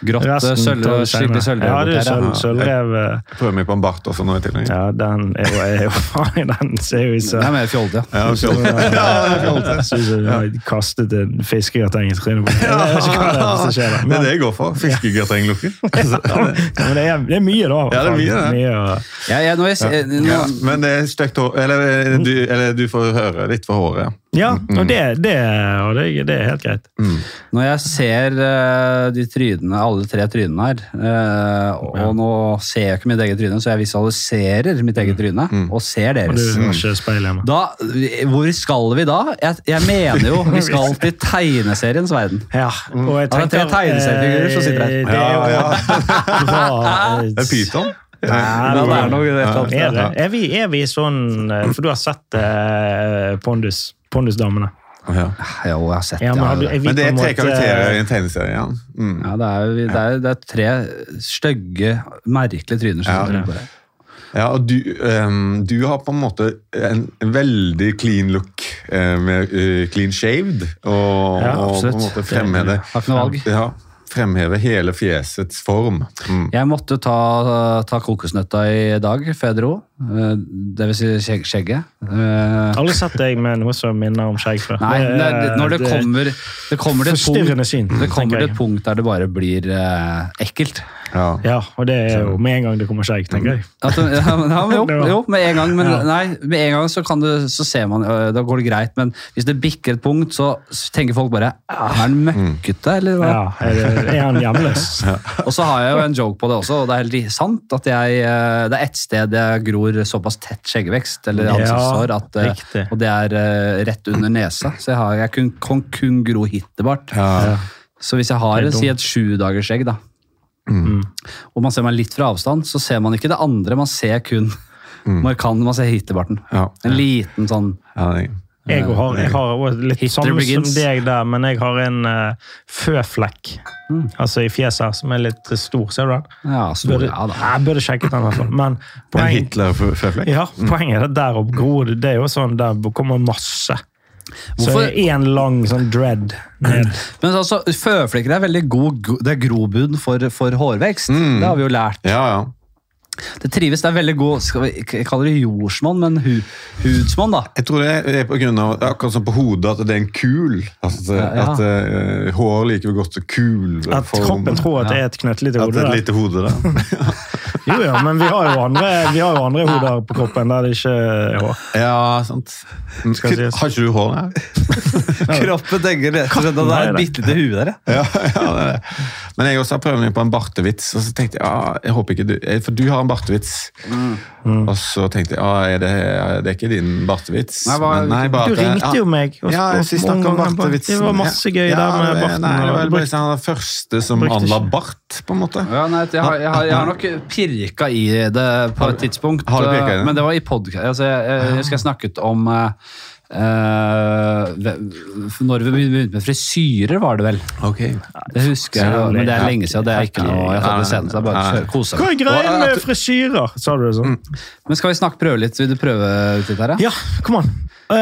[SPEAKER 1] Grått,
[SPEAKER 3] Resten
[SPEAKER 1] sølv, skikkelig sølvrev.
[SPEAKER 3] Ja, det er sølv,
[SPEAKER 1] ja.
[SPEAKER 3] sølvrev. eh,
[SPEAKER 2] prøver meg på en bart også nå i tillegg.
[SPEAKER 3] Ja, den er jo, er jo faen, den ser jo ut som
[SPEAKER 1] er mer fjollete, ja.
[SPEAKER 2] Ja, så-
[SPEAKER 3] Synes jeg har kastet en fiskegrateng i trynet på hva det er.
[SPEAKER 2] Det er
[SPEAKER 3] Men,
[SPEAKER 2] det jeg går for. Fiskegratenglukken.
[SPEAKER 3] men det, er, det er mye, da.
[SPEAKER 2] Ja, det er mye, det.
[SPEAKER 3] Mye, og-
[SPEAKER 1] Ja, jeg, når jeg, nå,
[SPEAKER 2] Ja, men det er stygt hår eller, eh, du, eller du får høre litt for håret.
[SPEAKER 3] Ja, og det, det, og det, det er helt greit.
[SPEAKER 1] Når jeg ser eh, de trynene, alle tre trynene her, eh, og nå ser jeg ikke mitt eget tryne, så jeg visualiserer mitt eget tryne, og ser
[SPEAKER 3] Og du
[SPEAKER 1] deres.
[SPEAKER 3] ikke speil.
[SPEAKER 1] Da, hvor skal vi da? Jeg, jeg mener jo vi skal til tegneseriens verden.
[SPEAKER 3] Ja, og jeg
[SPEAKER 1] Ja, det er tre tegneseriefigurer som sitter her.
[SPEAKER 3] eh, Det er jo
[SPEAKER 2] Ja,
[SPEAKER 3] eh,
[SPEAKER 2] Det er pyton.
[SPEAKER 3] Nei,
[SPEAKER 1] det er noe.
[SPEAKER 3] Er, det? Er, vi, er vi sånn eh, For du har sett eh, Pondus, Pondus-damene.
[SPEAKER 2] Ja.
[SPEAKER 1] Jo, jeg har sett
[SPEAKER 3] Ja, men, har du,
[SPEAKER 1] det.
[SPEAKER 3] er vi
[SPEAKER 2] Men det
[SPEAKER 3] på
[SPEAKER 2] er
[SPEAKER 3] en
[SPEAKER 2] tre
[SPEAKER 3] måte-
[SPEAKER 2] karakterer i en tegneserie. Ja. Mm.
[SPEAKER 1] Ja, det er, det, er, det er tre stygge, merkelige tryner som
[SPEAKER 2] Ja.
[SPEAKER 1] på det.
[SPEAKER 2] Ja, og du, ehm, du har på en måte en, en veldig clean look, eh, med eh, clean shaved, og,
[SPEAKER 3] Ja,
[SPEAKER 2] og på
[SPEAKER 1] absolutt.
[SPEAKER 2] en måte fremheve,
[SPEAKER 1] Har ikke noe valg.
[SPEAKER 2] ja, fremheve hele fjesets form. Mm.
[SPEAKER 1] Jeg måtte ta, ta kokosnøtta i dag før jeg dro. Eh, Det vil si skjegg, skjegget. Eh,
[SPEAKER 3] Aldri sett deg med noe som minner om skjegg før.
[SPEAKER 1] Nei,
[SPEAKER 3] Det
[SPEAKER 1] det, når det kommer, det kommer et punkt,
[SPEAKER 3] syn,
[SPEAKER 1] det kommer til et punkt der det bare blir eh, ekkelt.
[SPEAKER 2] Ja.
[SPEAKER 3] Ja, og det er jo med en gang det kommer skjegg, tenker jeg.
[SPEAKER 1] At, ja, men- ja, men jo, jo, med en gang, men nei, med en gang så, kan du, så ser man, da går det greit, men hvis det bikker et punkt, så tenker folk bare Er han møkkete, eller hva?
[SPEAKER 3] Ja, er, det, er han hjemløs?
[SPEAKER 1] Og så har jeg jo en joke på det også, og det er helt sant at jeg, øh, det er ett sted jeg gror såpass tett skjeggevekst, eller ansiktshår, at,
[SPEAKER 3] riktig.
[SPEAKER 1] og det er øh, rett under nesa. Så jeg, har, jeg kun, kan kun gro hittebart.
[SPEAKER 2] Ja.
[SPEAKER 1] Så hvis jeg har
[SPEAKER 3] Det er
[SPEAKER 1] si et sju dagers skjegg, da,
[SPEAKER 3] Mm.
[SPEAKER 1] og man ser meg litt fra avstand, så ser man ikke det andre, man ser kun markant, man ser hittebarten.
[SPEAKER 2] Ja.
[SPEAKER 1] En liten sånn
[SPEAKER 2] Ja, jeg,
[SPEAKER 3] Jeg har, jeg har litt samme som deg der, men jeg har en uh, føflekk altså i fjeset her, som er litt stor. Ser du den?
[SPEAKER 1] Ja, stor,
[SPEAKER 3] Burde,
[SPEAKER 1] ja da.
[SPEAKER 3] jeg burde sjekket den, i hvert fall. Men
[SPEAKER 2] En
[SPEAKER 3] poeng,
[SPEAKER 2] Hitler-føflekk?
[SPEAKER 3] ja, poenget er at der oppe gror det. Det er jo sånn, der kommer masse. Så
[SPEAKER 1] Hvorfor-
[SPEAKER 3] én lang sånn dread ned.
[SPEAKER 1] Men altså, føflekker er veldig god det er grobunn for, for hårvekst. Det har vi jo lært.
[SPEAKER 2] Ja, ja.
[SPEAKER 1] Det trives, det er veldig god skal vi Jeg kaller det jordsmonn, men hu, hudsmonn, da.
[SPEAKER 2] Jeg tror det er på grunn av, akkurat som på hodet, at det er en kul. Altså,
[SPEAKER 1] Ja, ja.
[SPEAKER 2] At uh, hår liker godt så kul
[SPEAKER 3] At kroppen tror at det er et knøttlite
[SPEAKER 2] At
[SPEAKER 3] hode.
[SPEAKER 2] det er et lite hode der.
[SPEAKER 3] Jo, ja, men vi har jo andre, vi har jo andre hoder på kroppen der det ikke er hår.
[SPEAKER 2] Ja, sant.
[SPEAKER 3] Skal sies.
[SPEAKER 2] Har ikke du hår der?
[SPEAKER 1] Kroppen tenker rett og slett at det er et bitte lite hue der, ja.
[SPEAKER 2] Ja, ja, det er det. Men jeg også har prøvd meg på en bartevits, og så tenkte jeg ja, jeg håper ikke du eh, For du har en bartevits. Og så tenkte jeg ja, er det, det er ikke din bartevits.
[SPEAKER 1] Nei, var,
[SPEAKER 2] Men bare
[SPEAKER 3] Du ringte jo meg. og-
[SPEAKER 2] Ja, jeg synes
[SPEAKER 3] og-
[SPEAKER 2] om bartevitsen.
[SPEAKER 3] Det var masse gøy
[SPEAKER 2] ja,
[SPEAKER 3] der med barten.
[SPEAKER 2] Nei, det var bare sånn, den første som anla bart, på en måte.
[SPEAKER 1] Ja, nei, jeg, har, jeg, har, jeg har nok pirka i det på et tidspunkt.
[SPEAKER 2] har du pirka i det?
[SPEAKER 1] Men det var i podkast. Altså, jeg, jeg, husker jeg snakket om eh, eh, ve- Når vi begynte med frisyrer, var det vel.
[SPEAKER 2] Okay.
[SPEAKER 1] Det husker jeg, men det er lenge siden. Det er ikke noe jeg så det er bare å kjøre- kose
[SPEAKER 3] Hva er greia med frisyrer? Sa du det sånn?
[SPEAKER 1] Men skal vi snakke prøve litt? Vil du prøve ut litt her?
[SPEAKER 3] Ja, kom an. Uh,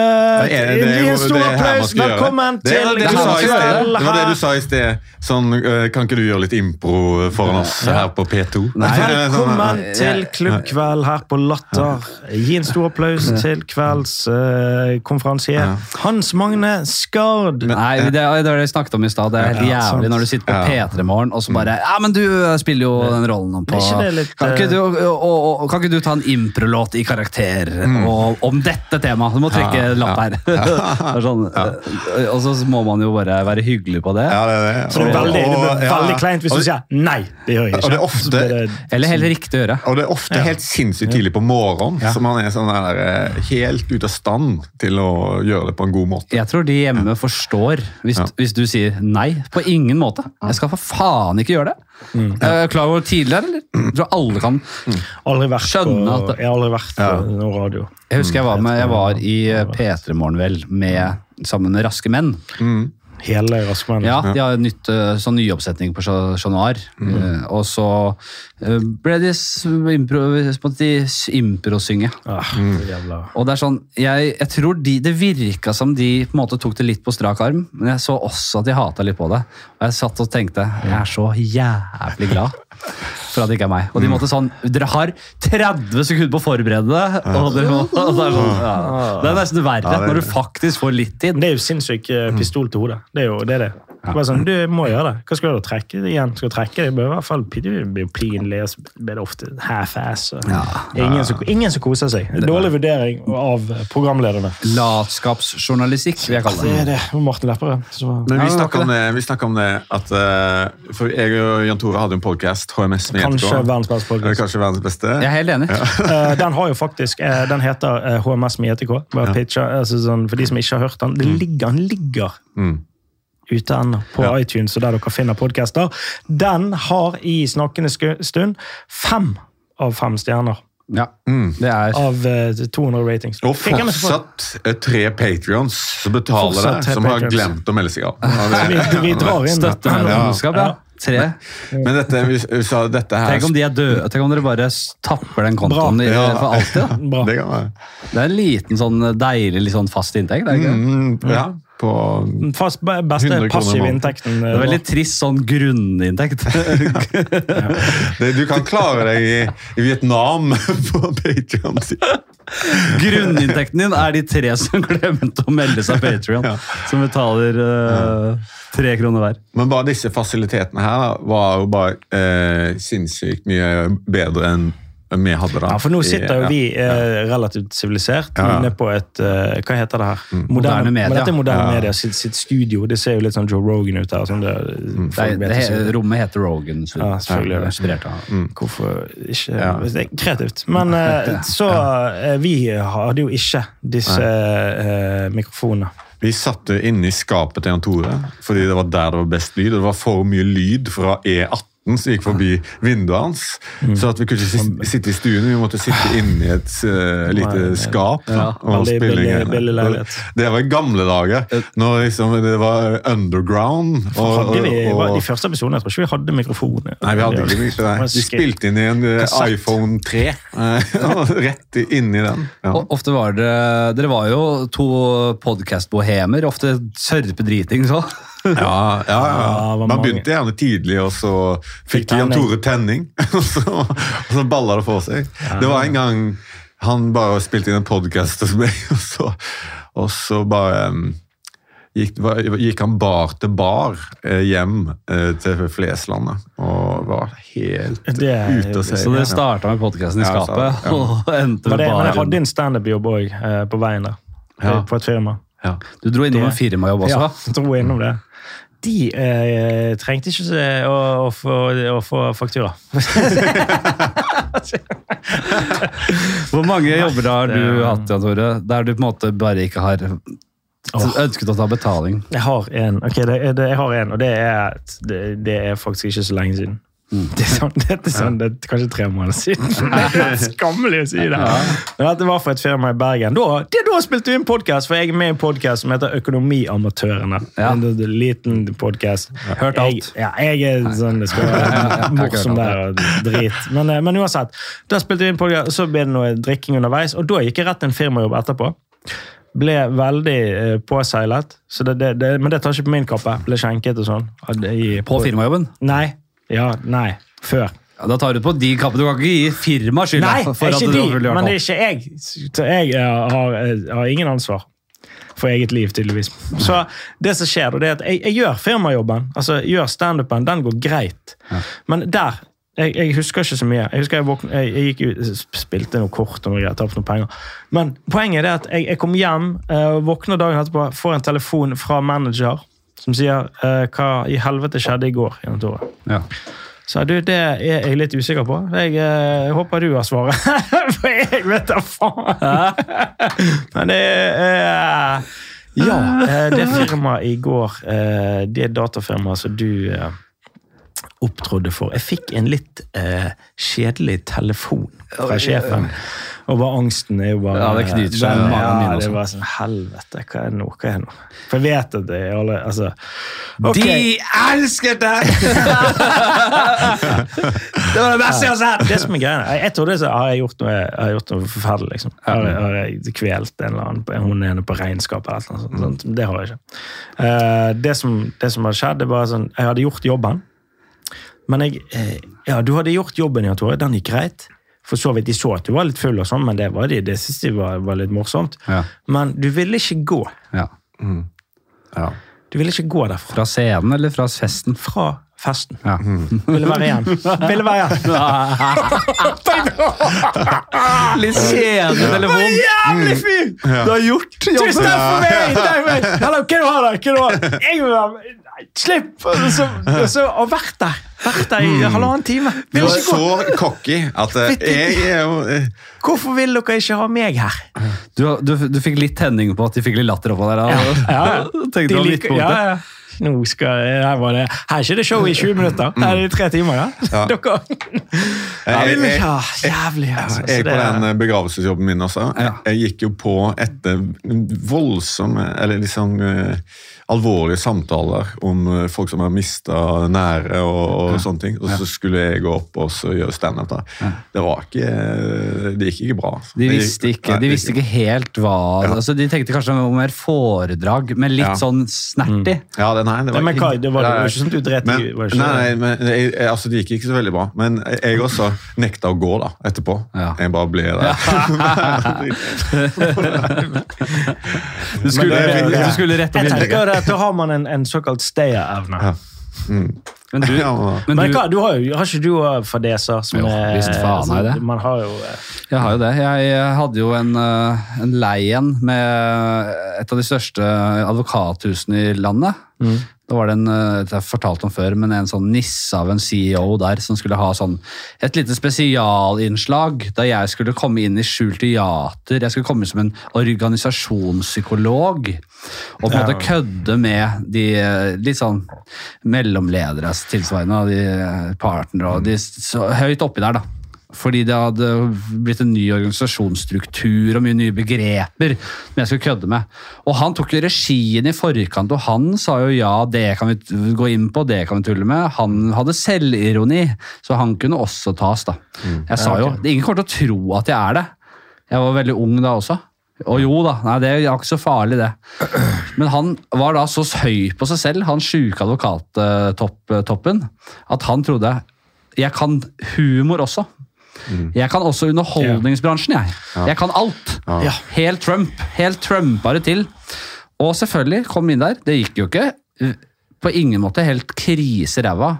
[SPEAKER 2] Det er- det
[SPEAKER 3] en stor applaus. Velkommen til
[SPEAKER 2] det du sa i sted. Det var det du sa i sted. Sånn, kan ikke du gjøre litt impro foran oss her på P2?
[SPEAKER 1] Nei.
[SPEAKER 3] Velkommen
[SPEAKER 1] Sånn,
[SPEAKER 3] til
[SPEAKER 1] eh,
[SPEAKER 3] klubbkveld her på Latter. Gi en stor applaus til kvelds eh, Ja. Hans Magne Skard.
[SPEAKER 1] Nei, det, det var det vi snakket om i stad. Det er helt
[SPEAKER 3] Ja, sant.
[SPEAKER 1] jævlig når du sitter på
[SPEAKER 2] Ja.
[SPEAKER 1] P3 Morgen og så bare Ja, men du spiller jo den rollen på
[SPEAKER 3] ikke det litt,
[SPEAKER 1] kan, ikke
[SPEAKER 3] eh,
[SPEAKER 1] du, og, og, kan ikke du ta en improlåt i karakter og, om dette temaet? Du må trekke
[SPEAKER 2] Ja,
[SPEAKER 1] lapp her. Det er sånn, eh, Og så må man jo bare være hyggelig på det.
[SPEAKER 2] Ja, det er det.
[SPEAKER 3] Så det er veldig,
[SPEAKER 2] og-
[SPEAKER 3] veldig kleint hvis du sier nei. Det gjør jeg ikke.
[SPEAKER 2] Og det er ofte-
[SPEAKER 3] det-
[SPEAKER 1] Eller helt riktig å gjøre.
[SPEAKER 2] Og det er ofte helt sinnssykt tidlig på morgenen, så man er sånn der, eh, helt ute av stand til å gjøre det på en god måte.
[SPEAKER 1] Jeg tror de hjemme forstår hvis,
[SPEAKER 2] Ja.
[SPEAKER 1] hvis du sier nei. På ingen måte. Jeg skal for faen ikke gjøre det.
[SPEAKER 3] Mm.
[SPEAKER 1] Er klar over tidligere, eller? Jeg tror alle kan.
[SPEAKER 3] Aldri vært
[SPEAKER 1] skjønne
[SPEAKER 3] på,
[SPEAKER 1] at det-
[SPEAKER 3] jeg har aldri vært
[SPEAKER 2] Ja.
[SPEAKER 3] på noe radio.
[SPEAKER 1] Jeg husker jeg var, med, jeg var i eh, P3 Morgen vel, med, sammen med Raske menn.
[SPEAKER 3] Hele Raskmenn.
[SPEAKER 1] Ja, de har nytt, eh, sånn nyoppsetning på Chat Noir. Mm. Uh, Og så eh, ble de s- impro, improsynge.
[SPEAKER 3] Ah, mm.
[SPEAKER 1] Og det er sånn, jeg, jeg tror de, Det virka som de på en måte tok det litt på strak arm, men jeg så også at de hata litt på det. Og jeg satt og tenkte jeg er så jævlig glad for at det ikke er meg. Og de måtte sånn Dere har 30 sekunder på å forberede det! Og, dere må, og det, er sånn, ja. det er nesten verre
[SPEAKER 2] Ja, er
[SPEAKER 1] når du faktisk får litt tid.
[SPEAKER 3] Det er jo sinnssyk eh, pistol til hodet. Det er jo det. Er det. Bare sånn, du må gjøre det. Hva skal du trekke det igjen? Skal du trekke det? Det i hvert fall det blir jo pinlig, og så blir det ofte half-ass. Ja. Ingen, som- ingen som koser seg. Dårlig vurdering av programlederne.
[SPEAKER 1] Latskapsjournalistikk, vil jeg kalle
[SPEAKER 3] Det
[SPEAKER 1] det.
[SPEAKER 3] er det. Martin Lepperød.
[SPEAKER 2] Men vi
[SPEAKER 1] det
[SPEAKER 2] snakka om det, om det at uh, For jeg og Jan Tore hadde en podkast, HMS med
[SPEAKER 3] Kanskje verdens beste podcast.
[SPEAKER 2] Kanskje verdens beste.
[SPEAKER 1] Jeg er helt enig.
[SPEAKER 3] Eh, den har jo faktisk, uh, den heter HMS med ETK. Bare pitcher, altså sånn, for de som ikke har hørt den. Det ligger, den ligger
[SPEAKER 2] Mm.
[SPEAKER 3] Ute ennå på
[SPEAKER 2] Ja.
[SPEAKER 3] iTunes og der dere finner podcaster. Den har i snakkende stund fem av fem stjerner
[SPEAKER 1] Ja, det er
[SPEAKER 3] av uh, 200 ratings.
[SPEAKER 2] Og
[SPEAKER 3] så
[SPEAKER 2] fortsatt eh, tre patrions som betaler
[SPEAKER 3] deg,
[SPEAKER 2] som har glemt å melde seg av.
[SPEAKER 3] Vi, vi drar inn Støtte
[SPEAKER 1] støttemedlemskap. Ja. Tre.
[SPEAKER 2] Men dette, vi, vi sa dette her
[SPEAKER 1] Tenk om de er døde. Tenk om dere bare tapper den kontoen
[SPEAKER 2] Ja.
[SPEAKER 1] for alltid.
[SPEAKER 2] Det kan være.
[SPEAKER 1] Det er en liten, sånn deilig litt sånn fast inntekt. Det er, ikke? det?
[SPEAKER 2] Mm, ja, på
[SPEAKER 3] Fast, beste
[SPEAKER 2] 100 kroner
[SPEAKER 3] passive inntekten.
[SPEAKER 1] det er veldig trist sånn grunninntekt.
[SPEAKER 2] ja. Du kan klare deg i, i Vietnam på Patreon.
[SPEAKER 1] Grunninntekten din er de tre som glemte å melde seg Patrion, som betaler uh, tre kroner hver.
[SPEAKER 2] Men bare disse fasilitetene her var jo bare uh, sinnssykt mye bedre enn vi hadde da.
[SPEAKER 3] Ja, for nå sitter jo vi eh, relativt sivilisert
[SPEAKER 2] Ja,
[SPEAKER 3] inne på et eh, Hva heter det her?
[SPEAKER 1] Moderne media.
[SPEAKER 3] Men dette er moderne
[SPEAKER 2] Ja.
[SPEAKER 3] media sitt, sitt studio. Det ser jo litt sånn Joe Rogan ut her. Sånn det,
[SPEAKER 1] Det
[SPEAKER 3] folk
[SPEAKER 1] er, det, rommet heter Rogan. så-
[SPEAKER 3] Ja, selvfølgelig Ja.
[SPEAKER 1] Inspirert av.
[SPEAKER 3] Hvorfor ikke
[SPEAKER 2] Ja.
[SPEAKER 3] Det er kreativt. Men eh, så eh, Vi hadde jo ikke disse eh, mikrofonene.
[SPEAKER 2] Vi satte inne i skapet til Jan Tore, fordi det var der det var best lyd. og Det var for mye lyd fra E18 som gikk forbi vinduet hans.
[SPEAKER 3] Mm.
[SPEAKER 2] Så at vi kunne ikke sitte i stuen, vi måtte sitte inne i et uh, lite
[SPEAKER 3] Nei,
[SPEAKER 2] skap. Ja, og spille
[SPEAKER 3] billig- billig.
[SPEAKER 2] Det var i gamle dager, når liksom det var underground. og- og,
[SPEAKER 3] og- de første episodene jeg tror ikke vi hadde mikrofoner.
[SPEAKER 2] Nei, vi hadde ikke mikrofoner. De spilte inn i en eh,
[SPEAKER 3] Kassett.
[SPEAKER 2] iPhone 3. eh, Rett inn i den. Ja.
[SPEAKER 1] Og Ofte var det, Dere var jo to podkast-bohemer. Ofte sørpedriting òg.
[SPEAKER 2] Ja, ja, ja. Man
[SPEAKER 3] mange.
[SPEAKER 2] begynte gjerne tidlig, og så fikk Jan. Tore tenning. Og så, og så balla det for seg. Det var en gang han bare spilte inn en podkast hos meg, og så, og så bare um, gikk, gikk han bar til bar eh, hjem eh, til Fleslandet. Og var helt
[SPEAKER 3] Det
[SPEAKER 2] ute å se.
[SPEAKER 1] Så det starta med podkasten i
[SPEAKER 2] Ja, så-
[SPEAKER 1] skapet,
[SPEAKER 2] ja.
[SPEAKER 1] og endte
[SPEAKER 3] med bar men jeg hadde en standup-jobb òg eh, på veien der. På et firma.
[SPEAKER 2] Ja.
[SPEAKER 1] Du dro innom
[SPEAKER 3] Det-
[SPEAKER 1] en firmajobb også?
[SPEAKER 3] Ja, dro innom det. De eh, trengte ikke å, å, få, å få faktura.
[SPEAKER 1] Hvor mange jobber har du hatt, Jan Tore, der du på en måte bare ikke har ønsket å ta betaling?
[SPEAKER 3] Jeg har en, okay, det, det, jeg har en, og det er, det, det er faktisk ikke så lenge siden. Det, er sånn, det, er sånn, det er kanskje tre måneder siden. Det er skammelig å si det. Men dette var for et firma i Bergen. Da, det, da spilte vi inn podkast, for jeg er med i en podkast som heter Økonomiamatørene.
[SPEAKER 1] Ja.
[SPEAKER 3] En, en liten podkast.
[SPEAKER 1] Hørt alt.
[SPEAKER 3] Jeg, ja, jeg er sånn det skal være morsom der og drit. Men, eh, men uansett, da spilte vi inn podcast, og så ble det noe drikking underveis, og da gikk jeg rett til en firmajobb etterpå. Ble veldig eh, påseilet, så det, men det tar ikke på min kappe. Ble skjenket og sånn.
[SPEAKER 1] På firmajobben?
[SPEAKER 3] Nei. Ja, nei. Før.
[SPEAKER 1] Ja, da tar du på de kappene. Du kan ikke gi firmaet skylda
[SPEAKER 3] Nei,
[SPEAKER 1] for
[SPEAKER 3] ikke
[SPEAKER 1] du
[SPEAKER 3] de, men det er ikke jeg. Så jeg eh, har, har ingen ansvar for eget liv, tydeligvis. Så det som skjer, det er at jeg, jeg gjør firmajobben, altså jeg gjør standupen, den går greit. Men der jeg, jeg husker ikke så mye. Jeg husker jeg, våkne, jeg, jeg gikk ut, spilte noe kort og noe greier, tapte noen penger. Men poenget er at jeg, jeg kom hjem, eh, våkner dagen etterpå, får en telefon fra manager som sier eh, hva i helvete skjedde i går. gjennom Tore.
[SPEAKER 1] Ja.
[SPEAKER 3] Så du, det er jeg litt usikker på. Jeg, eh, håper du har svaret. For jeg vet da faen! Men det er Ja, eh, det firmaet i går, eh, det datafirmaet som du eh, opptrådde for Jeg fikk en litt eh, kjedelig telefon fra sjefen. Og bare angsten er jo bare
[SPEAKER 1] Ja, det knyter seg
[SPEAKER 3] den-
[SPEAKER 1] min
[SPEAKER 3] Ja, det var sånn Helvete, hva er det nå? Hva er det nå? For jeg vet at det er alle Altså okay.
[SPEAKER 1] De elsket deg! det var det beste jeg har sett!
[SPEAKER 3] Det som er greia, jeg, jeg trodde så har jeg gjort noe, jeg har gjort noe forferdelig. liksom. Har, jeg- har jeg kvelt en eller annen, hun hun ene på regnskapet eller noe sånt. sånt. Det har jeg ikke. Uh, det, som, det som hadde skjedd, det var sånn, jeg hadde gjort jobben. Men jeg, eh, ja, du hadde gjort jobben, ja, Tore. Den gikk greit. For så vidt de så at du var litt full, og sånn, men det, var de, det synes de var, var litt morsomt.
[SPEAKER 1] Ja.
[SPEAKER 3] Men du ville ikke gå.
[SPEAKER 1] Ja.
[SPEAKER 2] Ja.
[SPEAKER 3] Du ville ikke gå derfra.
[SPEAKER 1] Fra scenen eller fra festen?
[SPEAKER 3] Fra festen.
[SPEAKER 1] Ja.
[SPEAKER 3] Ville være igjen. Ville være igjen.
[SPEAKER 1] Litt kjedelig telefon.
[SPEAKER 3] Jævlig fyr!
[SPEAKER 1] Du har gjort
[SPEAKER 3] Tusen takk for meg! Hallo, hva du har der? Hva du har? Jeg vil være Slipp! Og så, og vært der. Vært der i halvannen time. Vil du er
[SPEAKER 2] så cocky at eh, jeg er jo eh,
[SPEAKER 3] Hvorfor vil dere ikke ha meg her?
[SPEAKER 1] Du, du, du fikk litt tenning på at de fikk litt latter oppå der. Ja.
[SPEAKER 3] Ja,
[SPEAKER 1] Tenkte
[SPEAKER 3] de
[SPEAKER 1] det var
[SPEAKER 3] liker,
[SPEAKER 1] midtpunktet.
[SPEAKER 3] ja, ja. Nå skal, her, var det, her er ikke det show i 20 minutter, her er det tre timer. Ja.
[SPEAKER 2] Ja.
[SPEAKER 3] Dere ja,
[SPEAKER 2] Jeg- jeg-
[SPEAKER 3] ja, Jævlig. Altså.
[SPEAKER 2] Jeg på den eh, begravelsesjobben min også,
[SPEAKER 1] jeg,
[SPEAKER 2] jeg gikk jo på etter voldsomme, eller liksom eh, alvorlige samtaler om eh, folk som har mista nære og, og sånne ting. Og så skulle jeg gå opp og så gjøre standup. Ja. Det var ikke Det gikk ikke bra. altså.
[SPEAKER 1] De visste ikke,
[SPEAKER 2] Nei,
[SPEAKER 1] de visste ikke helt hva altså De tenkte kanskje om mer foredrag, men litt
[SPEAKER 2] Ja.
[SPEAKER 1] sånn snertig.
[SPEAKER 2] Ja, det, nei, det var
[SPEAKER 3] men hva, det var, det var ikke sånn du dreit
[SPEAKER 2] men,
[SPEAKER 3] i ikke
[SPEAKER 2] nei, nei, men jeg, altså, det gikk ikke så veldig bra. Men jeg også nekta å gå da, etterpå.
[SPEAKER 1] Ja.
[SPEAKER 2] Jeg bare ble der.
[SPEAKER 1] Du skulle,
[SPEAKER 3] Men det-
[SPEAKER 1] du skulle rette opp
[SPEAKER 3] Jeg tenker at Da har man en, en såkalt stay-evne.
[SPEAKER 2] Ja.
[SPEAKER 1] Men du,
[SPEAKER 2] Ja, men-
[SPEAKER 1] men du,
[SPEAKER 3] hva, du har, jo, har ikke du fadeser? som
[SPEAKER 1] Jo,
[SPEAKER 3] er-
[SPEAKER 1] visst faen har jeg det.
[SPEAKER 3] Man har jo eh,
[SPEAKER 1] Jeg har jo det. Jeg hadde jo en, eh, en lei en med et av de største advokathusene i landet. Da var det en, eh, det jeg fortalt om før, men en sånn nisse av en CEO der som skulle ha sånn et lite spesialinnslag da jeg skulle komme inn i skjult teater. Jeg skulle komme inn som en organisasjonspsykolog og på en måte kødde med de eh, litt sånn mellomledere tilsvarende de eh, partnere og de så høyt oppi der, da. Fordi det hadde blitt en ny organisasjonsstruktur og mye nye begreper som jeg skulle kødde med. Og han tok jo regien i forkant, og han sa jo ja, det kan vi gå inn på, det kan vi tulle med. Han hadde selvironi, så han kunne også tas, da. Jeg sa jo Ingen kommer til å tro at jeg er det. Jeg var veldig ung da også. Og jo da, nei, det er ikke så farlig, det. Men han var da så høy på seg selv, han sjuke advokattoppen, at han trodde jeg kan humor også. Jeg kan også underholdningsbransjen, jeg. Jeg kan alt.
[SPEAKER 3] Ja.
[SPEAKER 1] Helt Trump. Helt Trumpere til. Og selvfølgelig, kom inn der. Det gikk jo ikke uh, på ingen måte helt krise ræva.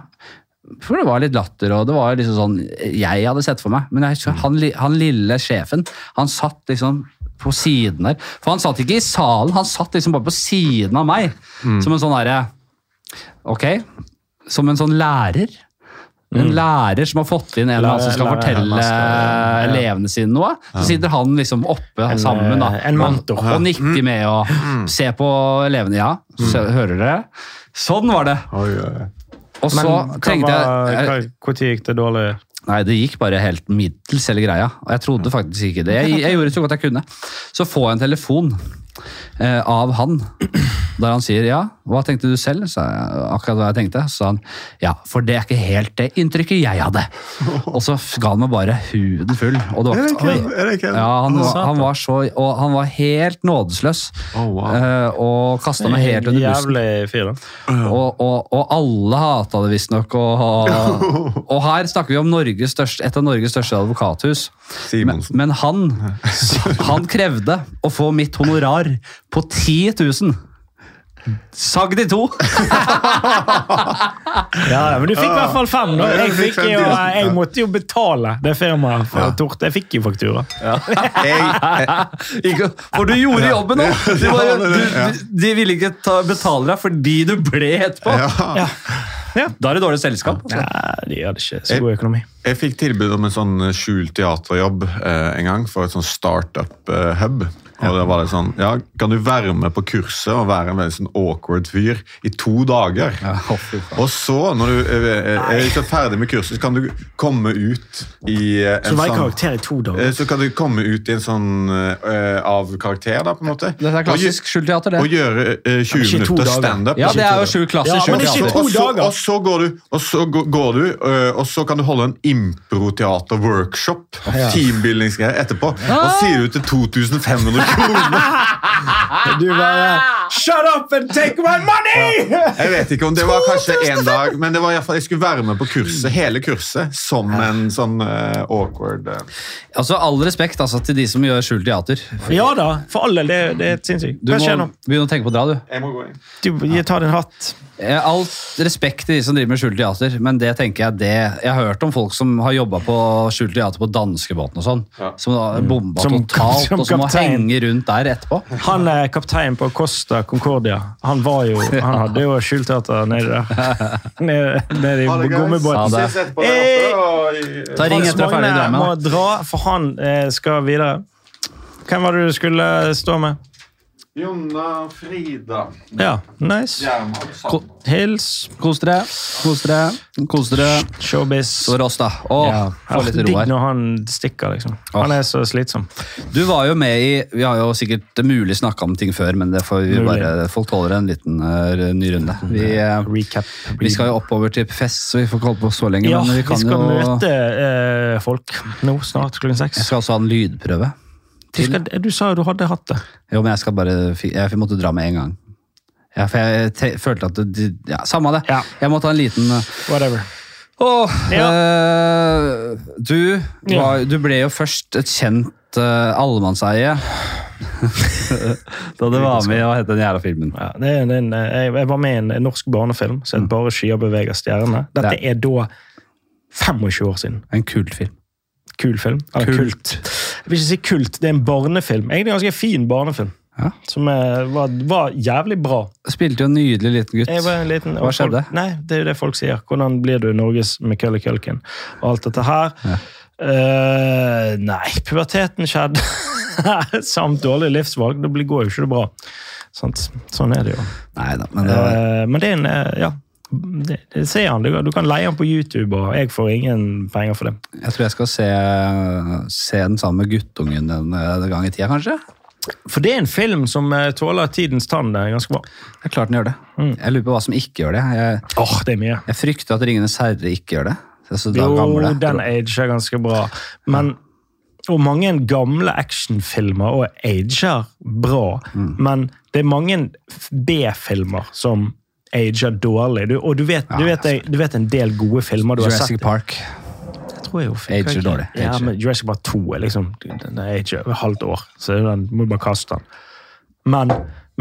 [SPEAKER 1] For det var litt latter, og det var liksom sånn jeg hadde sett for meg. Men jeg, han, han lille sjefen, han satt liksom på siden der. For han satt ikke i salen, han satt liksom bare på siden av meg. Som en sånn derre Ok. Som en sånn lærer. En lærer som har fått inn en eller annen som skal fortelle elevene sine noe. Så sitter han liksom oppe
[SPEAKER 3] En,
[SPEAKER 1] sammen da,
[SPEAKER 3] eh,
[SPEAKER 1] og, nikker med og ser på elevene. Ja, så, hører dere? Sånn var det. Og så tenkte jeg
[SPEAKER 3] Når gikk det dårlig?
[SPEAKER 1] Nei, det gikk bare helt middels hele greia. Og jeg trodde faktisk ikke det. Jeg, jeg gjorde så godt jeg kunne. Så får jeg en telefon eh, av han, der han sier ja, hva tenkte du selv? sa jeg, akkurat hva jeg tenkte. Så sa han ja, for det er ikke helt det inntrykket jeg hadde. Og så ga han meg bare huden full. Og det
[SPEAKER 2] Er det
[SPEAKER 1] var,
[SPEAKER 2] kødd? Er det kødd?
[SPEAKER 1] ja, han, han var så Og han var helt nådesløs.
[SPEAKER 2] Oh, wow.
[SPEAKER 1] eh, og kasta meg helt under bussen.
[SPEAKER 3] Jævlig fyr, da.
[SPEAKER 1] Og, og, og alle hata det visstnok. Og, og, her snakker vi om Norges største, et av Norges største advokathus. Men, men han, han krevde å få mitt honorar på 10 000. Sagd i to!
[SPEAKER 3] Ja, men du fikk i hvert fall fem. da. Jeg,
[SPEAKER 2] jeg
[SPEAKER 3] jo,
[SPEAKER 2] 50 000.
[SPEAKER 3] jeg måtte jo betale det firmaet for tort. Jeg fikk jo faktura.
[SPEAKER 2] Jeg, jeg,
[SPEAKER 1] For du gjorde jobben du, de ville ikke ta, betale deg fordi du ble etterpå.
[SPEAKER 2] ja.
[SPEAKER 3] Ja.
[SPEAKER 1] Da er det dårlig selskap. altså.
[SPEAKER 3] Nei, de hadde ikke så god økonomi.
[SPEAKER 2] Jeg fikk tilbud om en sånn skjult teaterjobb eh, en gang for et sånn startup-hub. Og det var litt sånn, ja, Kan du være med på kurset og være en veldig sånn awkward fyr i to dager?
[SPEAKER 1] Ja.
[SPEAKER 2] Og så, når du er, eh, er liksom ferdig med kurset, så kan du komme ut i en
[SPEAKER 3] Så
[SPEAKER 2] sånn
[SPEAKER 3] karakter i to
[SPEAKER 2] eh,
[SPEAKER 3] dager.
[SPEAKER 2] så kan du komme ut i en sånn uh, av karakter, da, på en måte.
[SPEAKER 1] Det er klassisk
[SPEAKER 2] skjulteater,
[SPEAKER 1] det.
[SPEAKER 2] og gjøre uh, 20
[SPEAKER 3] ikke
[SPEAKER 2] minutter standup.
[SPEAKER 1] Ja, det er jo sju klassisk
[SPEAKER 3] Ja, men
[SPEAKER 1] skjult
[SPEAKER 3] ikke
[SPEAKER 1] teater.
[SPEAKER 3] to
[SPEAKER 2] og så, og så går du, og så går du, uh, og så kan du holde en improteater-workshop, teambuildingsgreier, etterpå. Og sier du til 2500 kroner.
[SPEAKER 3] Du bare Shut up and take my money!
[SPEAKER 2] Jeg vet ikke om det var kanskje en dag, men det var i hvert fall, jeg skulle være med på kurset, hele kurset, som en sånn uh, awkward uh.
[SPEAKER 1] Altså, All respekt altså, til de som gjør skjult teater.
[SPEAKER 3] Ja da, for all del. Det, det er sinnssykt.
[SPEAKER 1] Du
[SPEAKER 3] Hva
[SPEAKER 1] må
[SPEAKER 3] skjer nå?
[SPEAKER 1] begynne å tenke på å dra, du.
[SPEAKER 2] Jeg må gå inn.
[SPEAKER 3] Du, jeg tar din hatt.
[SPEAKER 1] all Alt respekt til de som driver med skjult teater, men det tenker jeg det Jeg har hørt om folk som har jobba på skjult teater på danskebåten og sånn,
[SPEAKER 2] Ja.
[SPEAKER 1] som har bomba
[SPEAKER 3] Som-
[SPEAKER 1] totalt,
[SPEAKER 3] som
[SPEAKER 1] og som må henge rundt der etterpå.
[SPEAKER 3] Han er kaptein på Costa Concordia. Han var jo, han hadde jo skjulteater nede der. Nede, nede i gummibåten.
[SPEAKER 1] Ta ring etter er ferdig i
[SPEAKER 3] må dra, for han eh, skal videre. Hvem var det du skulle stå med?
[SPEAKER 2] Jonna, Frida
[SPEAKER 3] Ja, nice.
[SPEAKER 1] Ko-
[SPEAKER 3] Hils.
[SPEAKER 1] Kos dere. Kos dere. Kos dere.
[SPEAKER 3] Showbiz.
[SPEAKER 1] Så rås, da. Å,
[SPEAKER 3] Ja.
[SPEAKER 1] få litt ro her.
[SPEAKER 3] Digg når han stikker, liksom. Han er så slitsom.
[SPEAKER 1] Du var jo med i Vi har jo sikkert mulig snakka om ting før, men det får vi bare, folk tåler en liten uh, ny runde. Vi, uh,
[SPEAKER 3] Recap.
[SPEAKER 1] vi skal jo oppover til fest, så vi får ikke holde på så lenge.
[SPEAKER 3] Ja,
[SPEAKER 1] men vi
[SPEAKER 3] vi skal
[SPEAKER 1] jo
[SPEAKER 3] møte uh, folk nå, snart klokken seks.
[SPEAKER 1] Jeg skal også ha en lydprøve.
[SPEAKER 3] Du, skal, du sa jo du hadde hatt det.
[SPEAKER 1] Jo, men jeg skal bare Jeg måtte dra med en gang. Ja, for jeg te, følte at det, Ja, samme det.
[SPEAKER 3] Ja.
[SPEAKER 1] Jeg må ta en liten eh,
[SPEAKER 3] Whatever.
[SPEAKER 1] Åh,
[SPEAKER 3] Ja.
[SPEAKER 1] eh, du,
[SPEAKER 3] Ja.
[SPEAKER 1] var, du ble jo først et kjent uh, allemannseie da du var med hva het den jævla filmen.
[SPEAKER 3] Ja, det en, jeg, jeg var med i en norsk barnefilm som het Bare skyer beveger stjernene. Dette
[SPEAKER 1] Det
[SPEAKER 3] er da 25 år siden.
[SPEAKER 1] En kultfilm.
[SPEAKER 3] Kul film. Eller
[SPEAKER 1] Kult.
[SPEAKER 3] kult. Jeg vil ikke si kult, det er en barnefilm. Egentlig en ganske fin barnefilm.
[SPEAKER 1] Ja.
[SPEAKER 3] Som er, var, var jævlig bra.
[SPEAKER 1] Spilte jo en nydelig liten gutt.
[SPEAKER 3] En liten,
[SPEAKER 1] Hva skjedde?
[SPEAKER 3] Folk, nei, Det er jo det folk sier. Hvordan blir du Norges Macaulay Culkin? Og alt dette her.
[SPEAKER 1] Ja.
[SPEAKER 3] Uh, nei, puberteten skjedde. Samt dårlig livsvalg. Det går jo ikke det bra. Sånn, Sånn er det jo.
[SPEAKER 1] Neida, men det var
[SPEAKER 3] uh, men det er en uh, Ja. Det, det ser han. Du, du kan leie han på YouTube, og jeg får ingen penger for det.
[SPEAKER 1] Jeg tror jeg skal se, se den sammen med guttungen en, en gang i tida, kanskje.
[SPEAKER 3] For det er en film som eh, tåler tidens tann. Det er ganske bra.
[SPEAKER 1] Det er klart den gjør det.
[SPEAKER 3] Mm.
[SPEAKER 1] Jeg lurer på hva som ikke gjør det. Jeg,
[SPEAKER 3] Åh, det er mye.
[SPEAKER 1] jeg frykter at Ringenes herre ikke gjør det. Altså,
[SPEAKER 3] Jo,
[SPEAKER 1] gamle.
[SPEAKER 3] den ager ganske bra. Men, og mange gamle actionfilmer og ager bra.
[SPEAKER 1] Mm.
[SPEAKER 3] Men det er mange B-filmer som ager dårlig. Du, og du vet, du, vet, du vet en del gode filmer du har
[SPEAKER 1] Jurassic
[SPEAKER 3] sett.
[SPEAKER 1] Park.
[SPEAKER 3] Jeg tror jeg jo fikk-
[SPEAKER 1] Ager dårlig.
[SPEAKER 3] Ja, men Jurassic Park 2 er liksom den er ager et halvt år, så den må du bare kaste den. Men,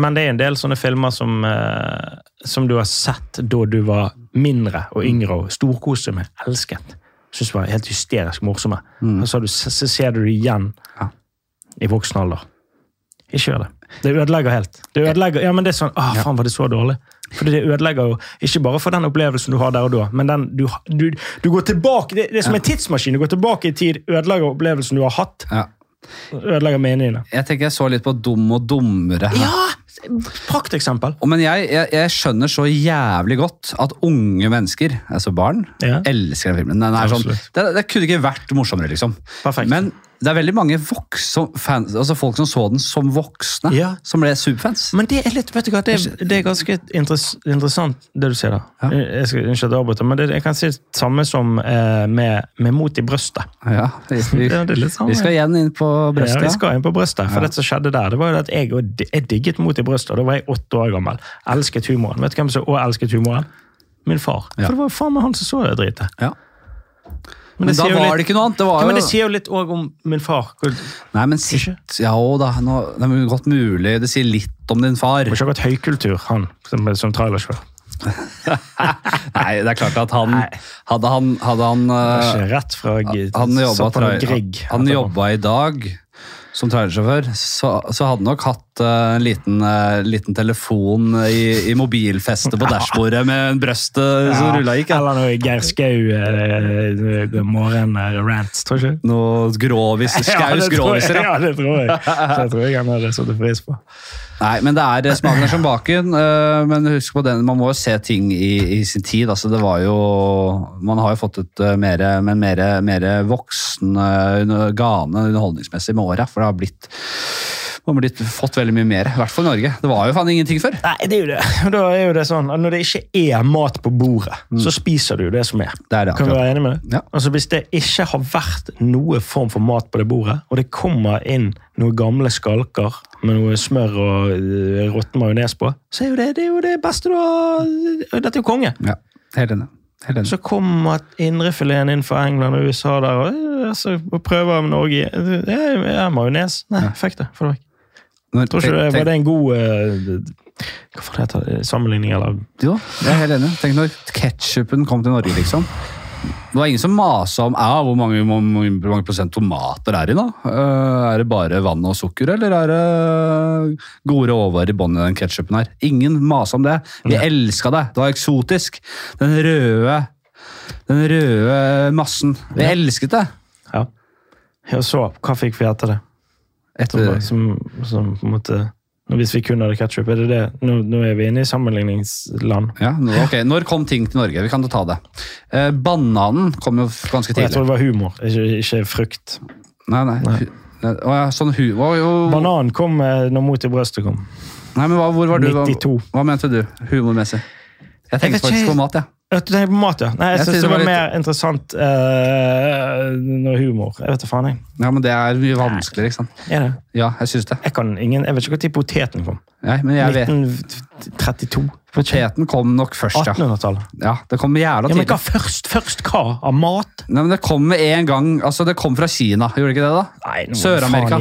[SPEAKER 3] men det er en del sånne filmer som, eh, som du har sett da du var mindre og yngre og storkoste med. Elsket. Syns var helt hysterisk morsomme. Og så, har du, så ser du det igjen
[SPEAKER 1] Ja.
[SPEAKER 3] i voksen alder. Ikke gjør det. Det ødelegger helt. Det ødelegger, ja, men det er sånn, Å, faen, var det så dårlig? Fordi det ødelegger jo, ikke bare for den opplevelsen du har der og da, men den, du, du, du går tilbake, det, det er som en tidsmaskin. Du går tilbake i tid, ødelegger opplevelsen du har hatt.
[SPEAKER 1] Ja.
[SPEAKER 3] Ødelegger meningene.
[SPEAKER 1] Jeg tenker jeg så litt på Dum og dummere. her.
[SPEAKER 3] Ja! Prakteksempel.
[SPEAKER 1] Men jeg, jeg, jeg skjønner så jævlig godt at unge mennesker, altså barn,
[SPEAKER 3] Ja.
[SPEAKER 1] elsker den filmen. Den sånn, det, det kunne ikke vært morsommere, liksom.
[SPEAKER 3] Perfekt.
[SPEAKER 1] Men det er veldig mange fans, altså folk som så den som voksne,
[SPEAKER 3] Ja.
[SPEAKER 1] som ble superfans.
[SPEAKER 3] Men det er litt, vet du hva, det, er- det er ganske interess, interessant, det du sier der.
[SPEAKER 1] Ja.
[SPEAKER 3] Jeg skal ikke avbryte, men det, jeg kan si det samme som eh, med, med mot i brøstet.
[SPEAKER 1] Ja, vi, vi,
[SPEAKER 3] sånn,
[SPEAKER 1] vi skal igjen inn på brøstet.
[SPEAKER 3] Ja, vi skal inn på brøstet. For det som skjedde der, det var jo at jeg, jeg digget mot i brøstet. Da var jeg åtte år gammel. Elsket humoren. Vet du hvem som også elsket humoren? Min far. For det var jo faen meg han som så det dritet.
[SPEAKER 1] Ja. Men, da var
[SPEAKER 3] litt-
[SPEAKER 1] det ikke noe annet. Det var
[SPEAKER 3] Ja,
[SPEAKER 1] jo...
[SPEAKER 3] men det sier jo litt òg om min far.
[SPEAKER 1] Nei, men sitt, ja, da, nå, det er godt mulig. Det sier litt om din far.
[SPEAKER 3] Det var ikke akkurat høykultur, han som, som trailersjåfør.
[SPEAKER 1] Nei, det er klart at han Hadde han, hadde han øh,
[SPEAKER 3] ikke Rett fra G-
[SPEAKER 1] han jobba,
[SPEAKER 3] satt på noe
[SPEAKER 1] tra-
[SPEAKER 3] Grieg.
[SPEAKER 1] han jobba i dag som trailersjåfør, så, så hadde nok hatt eh, en liten, eh, liten telefon i, i mobilfestet på dashbordet med en brøst eh, som rulla gikk. Ja.
[SPEAKER 3] Eller noe Geir Skau eh, morgen-rant, tror du?
[SPEAKER 1] Noe grovis, skaus
[SPEAKER 3] det
[SPEAKER 1] groviser. Ja.
[SPEAKER 3] Ja, det tror jeg. Det tror jeg han hadde satt pris på.
[SPEAKER 1] Nei, men det er smaken som baken. men husk på den, man må jo se ting i, i sin tid. altså det var jo, Man har jo fått et mer, men mer, mer voksen gane underholdningsmessig med åra. For har blitt, man har blitt, fått veldig mye mer. I hvert fall i Norge. Det var jo faen ingenting før.
[SPEAKER 3] Nei, det er jo det. Da er jo det sånn at Når det ikke er mat på bordet, så spiser du jo det som er.
[SPEAKER 1] Det er det
[SPEAKER 3] Kan du være enig med det?
[SPEAKER 1] Ja.
[SPEAKER 3] Altså Hvis det ikke har vært noe form for mat på det bordet, og det kommer inn noen gamle skalker med noe smør og uh, råtten majones på, så er jo det det, er jo det beste du har Dette er jo konge.
[SPEAKER 1] Ja, helt enig. Helt enig.
[SPEAKER 3] Så kommer indrefileten inn fra England og USA der og, og prøver Norge. Det er, majones. Nei, fikk det. Få det vekk.
[SPEAKER 1] Når-
[SPEAKER 3] Tror ikke det,
[SPEAKER 1] tenk-
[SPEAKER 3] Var det en god uh, Hva får det hete? Sammenligning, eller?
[SPEAKER 1] Jo, jeg er helt enig. Tenk når ketsjupen kom til Norge, liksom. Det var ingen som masa om ja, hvor, mange, hvor mange prosent tomater er i. da? Eh, er det bare vann og sukker, eller er det gode råvarer i bånn i den ketsjupen her? Ingen masa om det. Vi
[SPEAKER 3] ja.
[SPEAKER 1] elska det. Det var eksotisk. Den røde den røde massen. Vi
[SPEAKER 3] Ja.
[SPEAKER 1] elsket det.
[SPEAKER 3] Ja. Og så, hva fikk vi etter det? Etter
[SPEAKER 1] Etter,
[SPEAKER 3] som, som på en måte Hvis vi kun hadde ketsjup, er det det? Nå, nå er vi inne i sammenligningsland.
[SPEAKER 1] Ja, nå- ok. Når kom ting til Norge? Vi kan ta det. Eh, bananen kom jo ganske
[SPEAKER 3] tidlig. jeg tror det var humor, ikke, ikke frukt.
[SPEAKER 1] Nei, nei.
[SPEAKER 3] Nei.
[SPEAKER 1] Å ja, sånn hu... Hva, jo,
[SPEAKER 3] Banan kom eh, når Mot i brøstet kom.
[SPEAKER 1] nei, men hva, hvor var du? Hva,
[SPEAKER 3] 92.
[SPEAKER 1] hva mente du humormessig? Jeg tenkte faktisk på mat, jeg.
[SPEAKER 3] Ja, Du tenker på mat, ja? Nei, jeg,
[SPEAKER 1] Jeg
[SPEAKER 3] synes det var
[SPEAKER 1] litt...
[SPEAKER 3] mer interessant uh, når humor. Jeg vet da faen, jeg.
[SPEAKER 1] Ja, men det er mye vanskeligere, ikke sant?
[SPEAKER 3] Er det?
[SPEAKER 1] Ja, jeg syns det.
[SPEAKER 3] Jeg, kan ingen, jeg vet ikke når poteten kom.
[SPEAKER 1] Nei, men jeg vet.
[SPEAKER 3] 1932?
[SPEAKER 1] Poteten kom nok først, ja.
[SPEAKER 3] 1800-tallet?
[SPEAKER 1] Ja, Det kom jævla
[SPEAKER 3] Ja, men
[SPEAKER 1] tidlig.
[SPEAKER 3] hva først? Først hva? Av mat?
[SPEAKER 1] Nei, men Det kom med en gang Altså, det kom fra Kina, gjorde det ikke det? da?
[SPEAKER 3] Nei,
[SPEAKER 1] Sør-Amerika.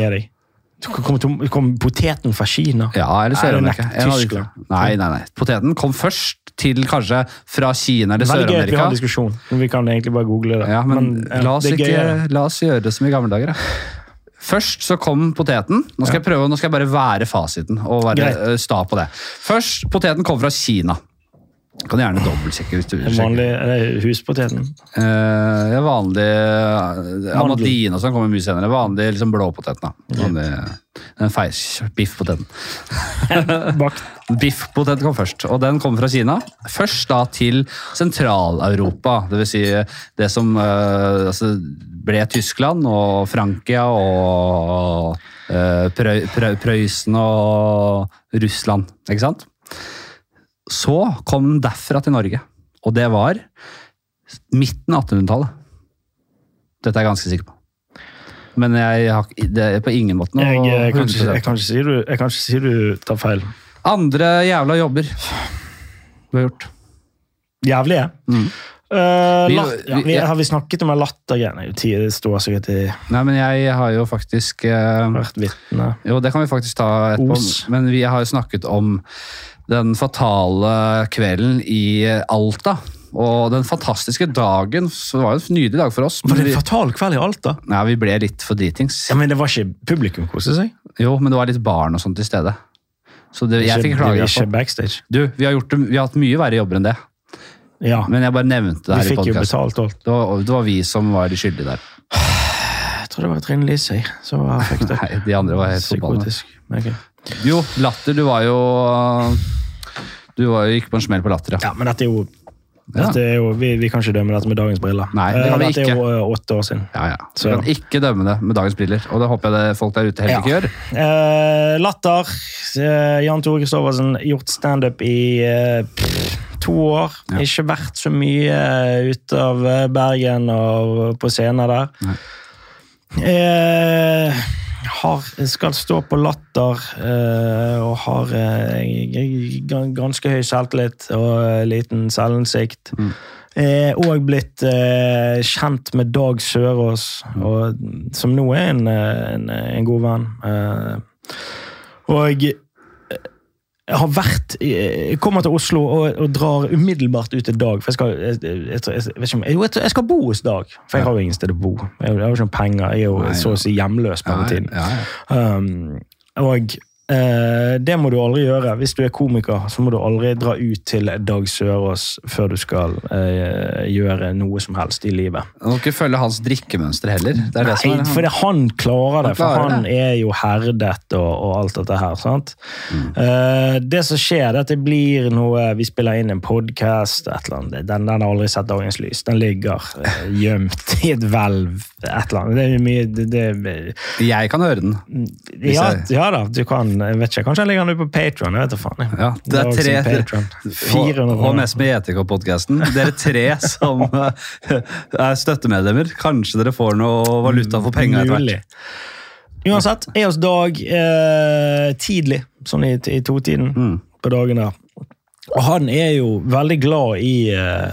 [SPEAKER 3] Kom, poteten fra Kina?
[SPEAKER 1] Ja, eller
[SPEAKER 3] er
[SPEAKER 1] Sør-Amerika. Nei, nei, nei. Poteten kom først til kanskje fra Kina eller
[SPEAKER 3] Veldig gøy at vi har
[SPEAKER 1] Sør-Amerika.
[SPEAKER 3] en diskusjon. men Vi kan egentlig bare google det.
[SPEAKER 1] Ja, men,
[SPEAKER 3] ja,
[SPEAKER 1] la, oss
[SPEAKER 3] det
[SPEAKER 1] ikke, la oss gjøre det som i gamle dager. Da. Først så kom poteten. Nå skal, jeg prøve, nå skal jeg bare være fasiten og være
[SPEAKER 3] Greit.
[SPEAKER 1] sta på det. Først, Poteten kom fra Kina. Kan gjerne dobbeltsjekke hvis du vil.
[SPEAKER 3] Vanlig huspoteten.
[SPEAKER 1] Eh, ja, vanlig uh, Amadine og sånn kommer mye senere. Vanlig liksom blåpotet. Vanlig, den feis, biffpoteten. Biffpotet kom først, og den kom fra Kina. Først da til Sentral-Europa, dvs. Si det som eh, altså, ble Tyskland og Frankia og Prøy, Prøysen og Russland, ikke sant? Så kom den derfra til Norge, og det var midten av 1800-tallet. Dette er jeg ganske sikker på. Men jeg har, det er på ingen måte noe
[SPEAKER 3] Jeg, jeg, kan ikke, jeg, kan si du, jeg kan ikke si du tar feil.
[SPEAKER 1] Andre jævla jobber du har gjort.
[SPEAKER 3] Jævlige?
[SPEAKER 1] Mm.
[SPEAKER 3] Uh,
[SPEAKER 1] Vi-
[SPEAKER 3] latt- ja,
[SPEAKER 1] vi-
[SPEAKER 3] har vi snakket om en lattergreiene? Det står sikkert i
[SPEAKER 1] Nei, men jeg har jo faktisk uh,
[SPEAKER 3] Vært vitne.
[SPEAKER 1] Jo, det kan vi faktisk ta etterpå.
[SPEAKER 3] Os.
[SPEAKER 1] Men vi har jo snakket om den fatale kvelden i Alta. Og den fantastiske dagen. Så det var jo en nydelig dag for oss.
[SPEAKER 3] Var
[SPEAKER 1] Men
[SPEAKER 3] det en fatal kveld i Alta?
[SPEAKER 1] nei, vi ble litt for dritings.
[SPEAKER 3] Ja, Men det var ikke publikum kose seg?
[SPEAKER 1] Jo, men det var litt barn og sånt til stede. Så det, jeg fikk klage.
[SPEAKER 3] Ikke backstage?
[SPEAKER 1] Du, vi har, gjort vi har hatt mye verre jobber enn det.
[SPEAKER 3] Ja.
[SPEAKER 1] Men jeg bare nevnte det her i
[SPEAKER 3] fikk jo
[SPEAKER 1] podkasten.
[SPEAKER 3] betalt alt.
[SPEAKER 1] Det, var- det var vi som var de skyldige der.
[SPEAKER 3] Jeg tror det var Trine Lise som var fucked up.
[SPEAKER 1] Nei, de andre var helt forbanna.
[SPEAKER 3] Psykotisk.
[SPEAKER 1] Jo, latter. Du var jo Du var jo gikk på en smell på latter, ja.
[SPEAKER 3] Ja, men dette er jo, dette er jo vi, vi kan ikke dømme dette med dagens briller.
[SPEAKER 1] Nei, det kan
[SPEAKER 3] vi
[SPEAKER 1] vi
[SPEAKER 3] dette
[SPEAKER 1] ikke.
[SPEAKER 3] er jo eh, åtte år siden.
[SPEAKER 1] Ja, ja. Så Vi kan ikke dømme det med dagens briller, og det håper jeg det folk der ute heller ikke gjør.
[SPEAKER 3] Uh, latter. Uh, Jan Tore Kristoffersen, gjort standup i uh, to år.
[SPEAKER 1] Ja.
[SPEAKER 3] Ikke vært så mye eh, ute av eh, Bergen og på scener der. Eh, har, skal stå på latter eh, og har eh, ganske høy selvtillit og eh, liten selvinnsikt.
[SPEAKER 1] Mm.
[SPEAKER 3] Eh, og blitt eh, kjent med Dag Sørås, og, som nå er en, eh, en, en god venn. Eh, og har vært kommer til Oslo og, og drar umiddelbart ut til Dag. For jeg skal, jeg, jeg, jeg, jeg, jeg, jeg skal bo hos Dag, for jeg har jo ingen sted å bo. Jeg, har jo ikke noen penger. Jeg er jo så å si hjemløs på den tiden. Um, og eh, det må du aldri gjøre. Hvis du er komiker, så må du aldri dra ut til Dag Sørås før du skal eh, gjøre noe som helst i livet.
[SPEAKER 1] Du må ikke følge hans drikkemønster heller. Det er det som
[SPEAKER 3] Nei,
[SPEAKER 1] er
[SPEAKER 3] for det, han klarer det,
[SPEAKER 1] Han klarer
[SPEAKER 3] for han
[SPEAKER 1] det.
[SPEAKER 3] er jo herdet og, og alt dette her. sant?
[SPEAKER 1] Mm.
[SPEAKER 3] Eh, det som skjer, er at det blir noe Vi spiller inn en podkast, den, den har aldri sett dagens lys. Den ligger eh, gjemt i et hvelv, et eller annet. Det er mye det,
[SPEAKER 1] Jeg kan høre den. Hvis
[SPEAKER 3] ja,
[SPEAKER 1] jeg-
[SPEAKER 3] ja da, du kan jeg vet ikke, Kanskje jeg ligger ute på Patron. Jeg vet da faen.
[SPEAKER 1] Ja, det er tre
[SPEAKER 3] sin Patreon. 400
[SPEAKER 1] HMS med JTK-podkasten. Dere tre som eh, er støttemedlemmer. Kanskje dere får noe valuta for penga etter hvert.
[SPEAKER 3] Uansett, er oss Dag eh, tidlig, sånn i, i totiden
[SPEAKER 1] Mm.
[SPEAKER 3] på dagen der. Og han er jo veldig glad i eh,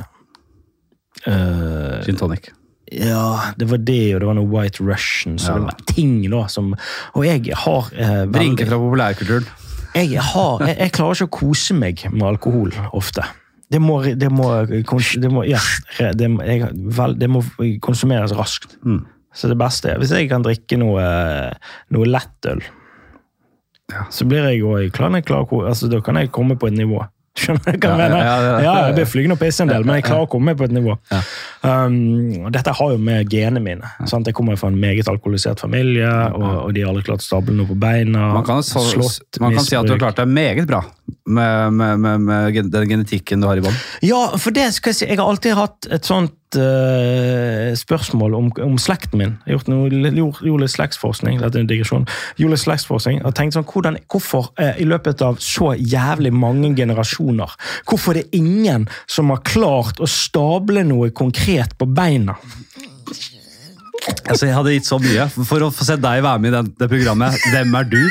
[SPEAKER 3] eh,
[SPEAKER 1] Gin tonic.
[SPEAKER 3] Ja, det var det, og det var noe White Russian. Så
[SPEAKER 1] Ja.
[SPEAKER 3] det var ting da som Og jeg har eh,
[SPEAKER 1] Drinker fra populærkulturen.
[SPEAKER 3] jeg, har, jeg, jeg klarer ikke å kose meg med alkohol ofte. Det må, det må, det må, ja, det, jeg, vel, det må konsumeres raskt.
[SPEAKER 1] Mm.
[SPEAKER 3] Så det beste er hvis jeg kan drikke noe, noe lettøl,
[SPEAKER 1] Ja.
[SPEAKER 3] så blir jeg òg klar, klar, altså, da kan jeg komme på et nivå. Skjønner du hva jeg
[SPEAKER 1] Ja,
[SPEAKER 3] mener?
[SPEAKER 1] ja, ja, ja.
[SPEAKER 3] Jeg blir flygende og pisse en del, men jeg klarer å komme meg på et nivå. Um, dette har jo med genene mine. Sant? Jeg kommer fra en meget alkoholisert familie, og, og de har aldri klart å stable noe på beina.
[SPEAKER 1] Man kan, så,
[SPEAKER 3] slått,
[SPEAKER 1] man kan si at du har klart deg meget bra med, med, med, med den genetikken du har i bånn.
[SPEAKER 3] Ja, for det skal jeg si, jeg har alltid hatt et sånt eh, spørsmål om, om slekten min. Jeg gjorde, noe, gjort litt slektsforskning, dette er en digresjon. gjorde litt slektsforskning, og tenkte sånn, hvordan, hvorfor uh, i løpet av så jævlig mange generasjoner, hvorfor det er ingen som har klart å stable noe konkret på beina?
[SPEAKER 1] Altså, jeg hadde gitt så mye for å få se deg være med i den, det programmet Hvem er du?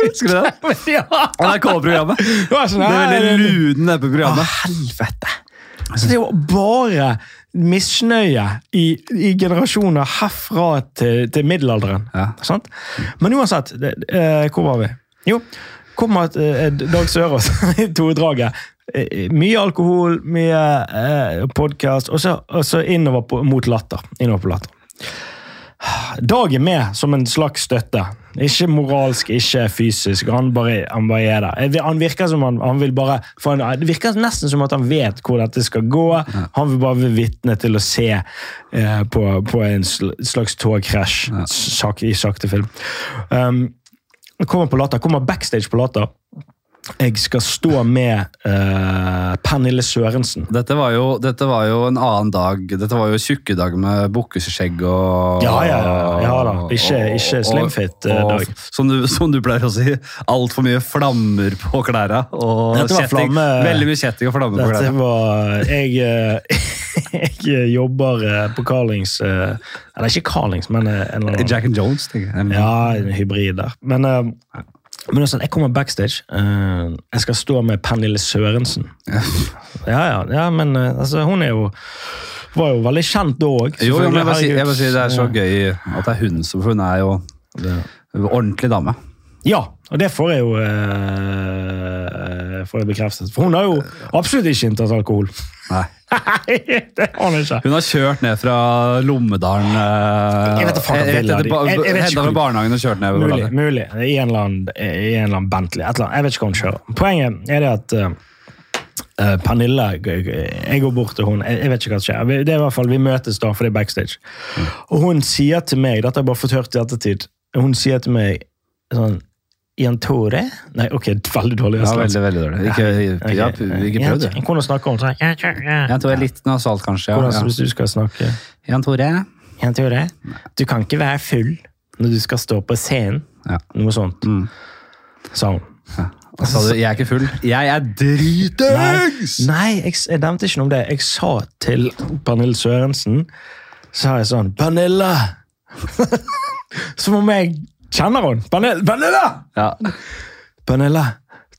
[SPEAKER 1] Husker du det?
[SPEAKER 3] ja!
[SPEAKER 1] NRK-programmet.
[SPEAKER 3] Det sånn,
[SPEAKER 1] Det er
[SPEAKER 3] «Nei,
[SPEAKER 1] veldig det
[SPEAKER 3] Å,
[SPEAKER 1] programmet.
[SPEAKER 3] helvete! Så det er jo bare misnøye i, i generasjoner herfra til, til middelalderen.
[SPEAKER 1] Ja.
[SPEAKER 3] Sant? Men uansett, det, eh, hvor var vi? Jo, kommer eh, Dag Sørås i todraget. Eh, mye alkohol, mye eh, podkast, og, så- og så innover på, mot latter. Innover på latter. Dag er med som en slags støtte. Ikke moralsk, ikke fysisk. Han bare, han bare er der. Han virker som han, han vil bare han, Det virker nesten som at han vet hvor dette skal gå. Han vil bare være vitne til å se eh, på, på en slags togkrasj sak, i sakte film. Um, kommer på Latter, kommer backstage på Latter. Jeg skal stå med uh, Pernille Sørensen.
[SPEAKER 1] Dette var, jo, dette var jo en annen dag. Dette var jo tjukkedag med bukkeskjegg og
[SPEAKER 3] Ja, ja, ja, da. Ikke- ikke slimfit, eh, dag.
[SPEAKER 1] Som du, som du pleier å si, altfor mye flammer på klærne. Og kjetting.
[SPEAKER 3] flamme-
[SPEAKER 1] Veldig mye kjetting og flammer på klærne.
[SPEAKER 3] var Jeg, eh, jeg jobber på Carlings Eller ikke Carlings, men en eller annen
[SPEAKER 1] Jack and Jones, tenker jeg.
[SPEAKER 3] Ja, en hybrid der. Men, eh, men sånn, jeg kommer backstage. Uh, jeg skal stå med Pernille Sørensen. Ja, ja, ja men uh, altså, hun er jo var jo veldig kjent da òg.
[SPEAKER 1] Jo, jo, men jeg vil, si, jeg vil si det er så gøy at det er hun som For hun er jo en ordentlig dame.
[SPEAKER 3] Ja, og det får jeg jo uh, får jeg bekreftet. For hun har jo absolutt ikke inntatt alkohol.
[SPEAKER 1] Nei.
[SPEAKER 3] Nei, det ordner hun ikke.
[SPEAKER 1] Hun har kjørt ned fra Lommedalen eh,
[SPEAKER 3] Jeg vet jeg- jeg ikke
[SPEAKER 1] fra barnehagen og kjørt ned.
[SPEAKER 3] Mulig. mulig. I en annen, i en eller annen Bentley. Et eller annet. Jeg vet ikke hva hun kjører. Poenget er det at eh, eh, Pernille Jeg går bort til hun, jeg, jeg vet ikke hva som skjer. Vi- Det er i hvert fall, Vi møtes da, for det er backstage. Og hun sier til meg Dette har jeg bare fått hørt i ettertid. Hun sier til meg sånn Jan Tore? Nei, ok, veldig dårlig.
[SPEAKER 1] Ja, veldig, veldig dårlig. Ikke,
[SPEAKER 3] Ok.
[SPEAKER 1] ja, ikke prøv.
[SPEAKER 3] Jeg Hvordan snakker hun sånn? Jan Tore.
[SPEAKER 1] Er litt nasalt, kanskje.
[SPEAKER 3] Hvordan,
[SPEAKER 1] Ja.
[SPEAKER 3] Hvis du skal snakke
[SPEAKER 1] Jan Tore.
[SPEAKER 3] Jan Tore, du kan ikke være full når du skal stå på scenen.
[SPEAKER 1] Ja.
[SPEAKER 3] Noe sånt,
[SPEAKER 1] Mm.
[SPEAKER 3] sa hun.
[SPEAKER 1] Så sa du 'jeg er ikke full'. Jeg er dritings!
[SPEAKER 3] Nei, jeg, jeg nevnte ikke noe om det. Jeg sa til Pernille Sørensen sa jeg sånn Pernille! Som om jeg kjenner hun? Pernille!
[SPEAKER 1] Ja.
[SPEAKER 3] Pernille,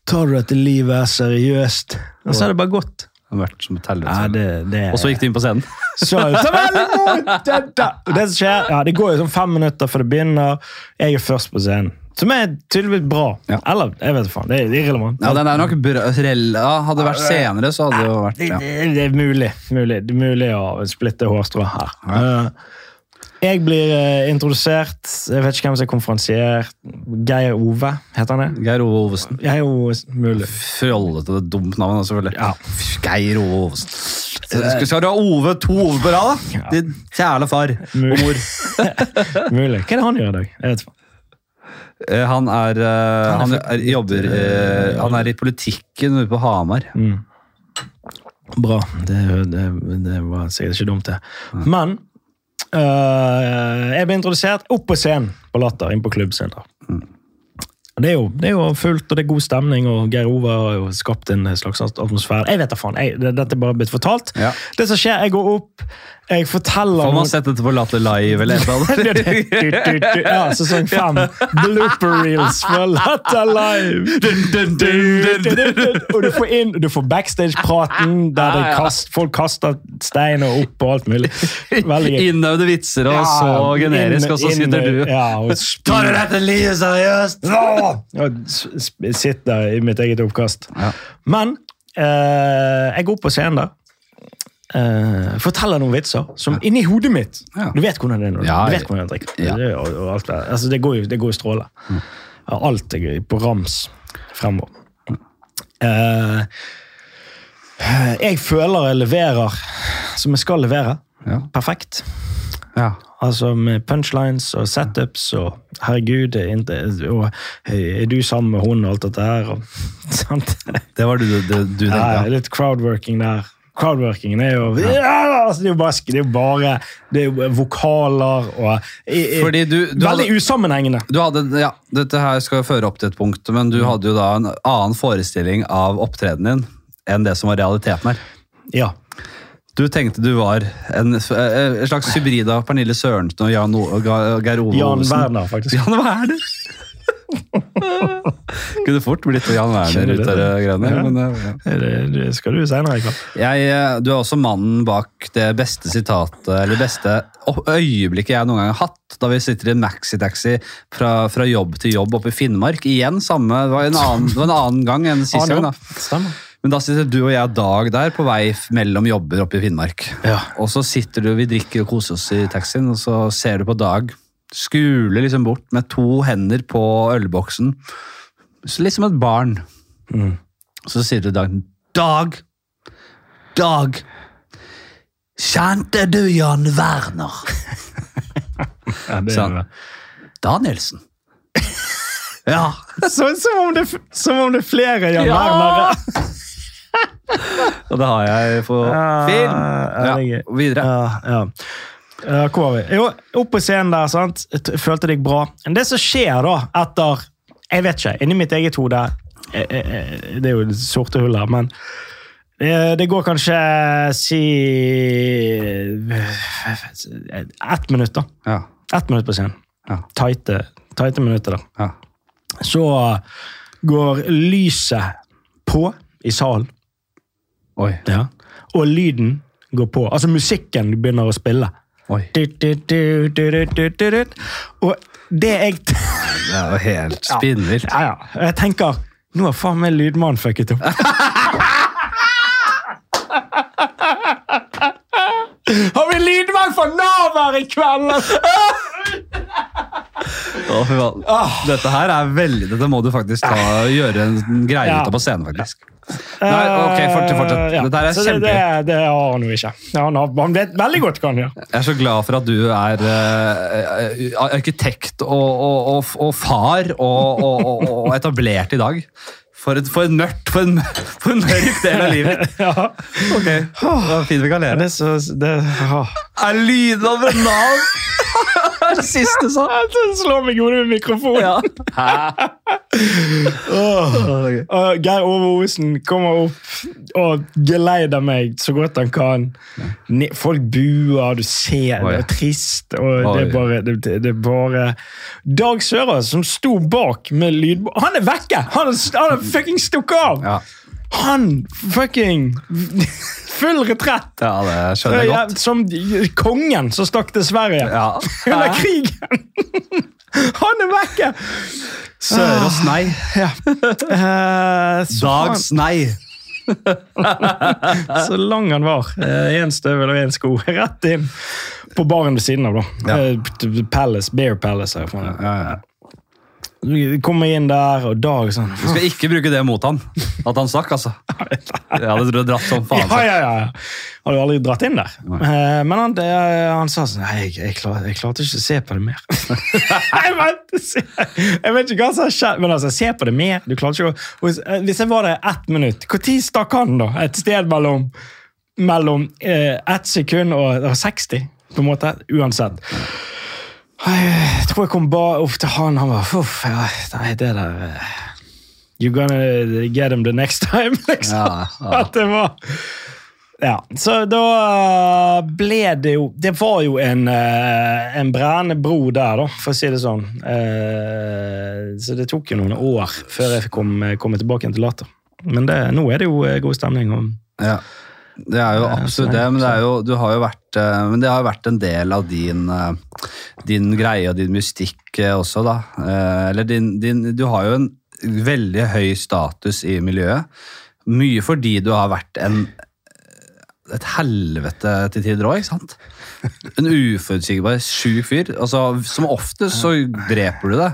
[SPEAKER 3] tar du dette livet seriøst? Og så er det bare godt.
[SPEAKER 1] Det har vært som et
[SPEAKER 3] Ja,
[SPEAKER 1] helvete.
[SPEAKER 3] det, det,
[SPEAKER 1] Og så gikk du inn på scenen.
[SPEAKER 3] Så så! Og Det som skjer, ja, det går jo sånn fem minutter før det begynner. Jeg er først på scenen. Som er tydeligvis bra.
[SPEAKER 1] Ja.
[SPEAKER 3] Eller, jeg vet faen. Det er irrelevant.
[SPEAKER 1] Ja, den er nok bra. hadde det vært senere, så hadde det jo vært
[SPEAKER 3] Det,
[SPEAKER 1] ja.
[SPEAKER 3] det, det er mulig. mulig. Det er mulig å splitte hårstrå her. Eh, jeg blir eh, introdusert. Jeg vet ikke hvem som er konferansier. Geir Ove, heter han det?
[SPEAKER 1] Geir Ove Ovesen.
[SPEAKER 3] Geir Ove, mulig.
[SPEAKER 1] Fjollete, det dumt navn, selvfølgelig.
[SPEAKER 3] Ja.
[SPEAKER 1] Geir Ove Ovesen. Skal, skal du ha Ove, to Ove på rad, da? Din kjæle far og
[SPEAKER 3] Mulig.
[SPEAKER 1] mor.
[SPEAKER 3] mulig. Hva er det han gjør i dag? Jeg vet ikke.
[SPEAKER 1] Eh, Han er, uh, han er, jobber uh, Han er i politikken ute på Hamar.
[SPEAKER 3] Bra. Det, det, det var sikkert ikke dumt, det. Men øh, jeg ble introdusert opp på scenen på Latter, inn på klubbscenen. Det er, jo, det er jo fullt, og det er god stemning, og Geir Ove har jo skapt en slags atmosfære. Jeg vet da faen. Jeg, dette er bare blitt fortalt.
[SPEAKER 1] Ja.
[SPEAKER 3] Det som skjer, jeg går opp, jeg forteller
[SPEAKER 1] Får man sett dette på Latter Live eller noe?
[SPEAKER 3] ja, sesong fem. Blooper reels for Latter Live! Og du får inn, du får backstage-praten, der kast, folk kaster steiner opp og alt mulig.
[SPEAKER 1] Innøvde vitser, og så generisk, og så sitter du
[SPEAKER 3] ja, og
[SPEAKER 1] Tar du dette livet seriøst?
[SPEAKER 3] og sitter i mitt eget oppkast.
[SPEAKER 1] Ja.
[SPEAKER 3] Men eh, jeg går opp på scenen der. Eh, forteller noen vitser som inni hodet mitt
[SPEAKER 1] Ja.
[SPEAKER 3] Du vet hvordan det er når
[SPEAKER 1] Ja,
[SPEAKER 3] du vet hvordan jeg drikker.
[SPEAKER 1] ja.
[SPEAKER 3] Det, og, og alt det. Altså, det går jo det går i stråler. Mm. Alt er gøy på rams fremover. Uh, Jeg føler jeg leverer som jeg skal levere.
[SPEAKER 1] Ja.
[SPEAKER 3] Perfekt.
[SPEAKER 1] Ja.
[SPEAKER 3] Altså med punchlines og setups og herregud, er inte- og er du sammen med hun og alt dette her? Og, sant?
[SPEAKER 1] Det var du, du, du, du tenkte,
[SPEAKER 3] Ja,
[SPEAKER 1] ja.
[SPEAKER 3] litt crowdworking der. Crowdworkingen er jo ja, altså, Det er jo bare, det er jo bare det er jo vokaler og i,
[SPEAKER 1] du, du
[SPEAKER 3] Veldig
[SPEAKER 1] hadde,
[SPEAKER 3] usammenhengende.
[SPEAKER 1] du hadde, ja, Dette her skal føre opp til et punkt, men du hadde jo da en annen forestilling av opptredenen din enn det som var realiteten her.
[SPEAKER 3] Ja.
[SPEAKER 1] Du tenkte du var en, en slags hybrid av Pernille Sørensen og Jan o, Geir Ove
[SPEAKER 3] Jan. Werner, faktisk.
[SPEAKER 1] Jan Werner! Kunne fort blitt Jan Werner ut av det greiene.
[SPEAKER 3] Ja.
[SPEAKER 1] Men, eh, ja.
[SPEAKER 3] Det, det skal du senere i kveld.
[SPEAKER 1] Eh, du er også mannen bak det beste sitatet, eller beste øyeblikket jeg noen gang har hatt, da vi sitter i en maxitaxi fra, fra jobb til jobb oppe i Finnmark. Igjen samme, det var en annen, var en annen gang enn sist gang. da.
[SPEAKER 3] Stemmer.
[SPEAKER 1] Men da sitter du og jeg Dag der på vei mellom jobber oppe i Finnmark.
[SPEAKER 3] Ja.
[SPEAKER 1] Og så sitter du, vi drikker og koser oss i taxien, og så ser du på Dag. Skuler liksom bort med to hender på ølboksen. Så Litt som et barn.
[SPEAKER 3] Mm.
[SPEAKER 1] Så sier du Dag Dag! Dag! Kjente du Jan Werner?
[SPEAKER 3] Ja, det
[SPEAKER 1] gjør
[SPEAKER 3] er
[SPEAKER 1] Danielsen. Ja.
[SPEAKER 3] så, som, om det, som om det er flere Jan
[SPEAKER 1] Ja!
[SPEAKER 3] Wernere.
[SPEAKER 1] Og det har jeg på film.
[SPEAKER 3] ja, det gøy.
[SPEAKER 1] videre.
[SPEAKER 3] Ja, ja. Ja, hvor var vi? Jo, opp på scenen der, sant? Jeg følte det gikk bra. Men det som skjer da, etter Jeg vet ikke, inni mitt eget hode eh, eh, Det er jo sorte hull her, men det, går kanskje si Ett minutt, da.
[SPEAKER 1] Ja.
[SPEAKER 3] Ett minutt på scenen.
[SPEAKER 1] Ja.
[SPEAKER 3] Tighte, tighte minutter, da.
[SPEAKER 1] Ja.
[SPEAKER 3] Så går lyset på i salen.
[SPEAKER 1] Oi.
[SPEAKER 3] Ja. Og lyden går på. Altså musikken begynner å spille.
[SPEAKER 1] Oi.
[SPEAKER 3] Og det jeg
[SPEAKER 1] Det er jo helt spinnvilt.
[SPEAKER 3] ja, ja. Jeg tenker Nå har faen meg lydmannen fucket opp. Har vi lydmann for Nav her i kveld?
[SPEAKER 1] Å, fy faen. Dette her er veldig Dette må du faktisk ta, gjøre en greie ut av på scenen, faktisk. Nei, ok, fortsett. fortsett.
[SPEAKER 3] Eh, ja.
[SPEAKER 1] Dette er
[SPEAKER 3] Så det, det, det han jo ikke. Ja, han, vet veldig godt hva han gjør.
[SPEAKER 1] Jeg er så glad for at du er uh, arkitekt og, og, og, og far og, etablert i dag. For et, for en mørkt, for en, for en mørk del av livet.
[SPEAKER 3] Ja.
[SPEAKER 1] Ok, det var fint vi kan le.
[SPEAKER 3] Det er så det.
[SPEAKER 1] Er lyden av en Nav? Det er det siste du sa.
[SPEAKER 3] Han slår meg i hodet med mikrofonen.
[SPEAKER 1] Ja.
[SPEAKER 3] Åh. uh, Geir Ove Osen kommer opp og geleider meg så godt han kan. Ne- Folk buer, du ser
[SPEAKER 1] Oi.
[SPEAKER 3] det er trist. og det er, bare, det, det er bare Dag Søra som sto bak med lydbånd Han er vekke! Han har han er fucking stukket av!
[SPEAKER 1] Ja.
[SPEAKER 3] Han fucking Full retrett!
[SPEAKER 1] ja, det skjønner jeg
[SPEAKER 3] Ja,
[SPEAKER 1] godt.
[SPEAKER 3] Som kongen som stakk til Sverige
[SPEAKER 1] Ja.
[SPEAKER 3] under krigen! Han er vekke!
[SPEAKER 1] Sørås nei.
[SPEAKER 3] Ja. Uh,
[SPEAKER 1] Dags nei.
[SPEAKER 3] så lang han var. Én støvel og én sko. Rett inn på baren ved siden av. da.
[SPEAKER 1] Ja.
[SPEAKER 3] Eh, Palace, Bear Palace. her.
[SPEAKER 1] Ja, ja.
[SPEAKER 3] Kommer inn der, og Dag sånn
[SPEAKER 1] Du skal ikke bruke det mot han. At han stakk, altså. Jeg hadde dratt som faen.
[SPEAKER 3] Ja, ja, ja. Hadde jo aldri dratt inn der.
[SPEAKER 1] Nei.
[SPEAKER 3] Eh, Men han, det, han sa sånn Nei, jeg, jeg, klar, jeg klarte ikke å se på det mer. jeg, vet, jeg vet ikke hva som har skjedd, men altså, se på det mer. Du klarte ikke å Hvis jeg var der ett minutt, når stakk han, da? Et sted mellom, mellom eh, ett sekund og, og 60, på en måte. Uansett. Jeg tror jeg kom bare opp til han. Han var Uff, ja, nei, det der You're You gonna get him the next time, liksom.
[SPEAKER 1] Ja, ja.
[SPEAKER 3] At det var Ja, så da eh, ble det jo Det var jo en, eh, en brennende bro der, da, for å si det sånn. Eh, Så det tok jo noen år før jeg kom, kom tilbake til Latter. Men det, nå er det jo eh, god stemning. Og,
[SPEAKER 1] Ja. Det er jo
[SPEAKER 3] Eh,
[SPEAKER 1] absolutt det, men det, er jo, du har jo vært, eh, men det har vært en del av din, eh, din greie og din mystikk eh, også, da. Eh, Eller din, din Du har jo en veldig høy status i miljøet. Mye fordi du har vært en et helvete til tider òg, ikke sant? En uforutsigbar, sjuk fyr. Altså, som oftest så dreper du det.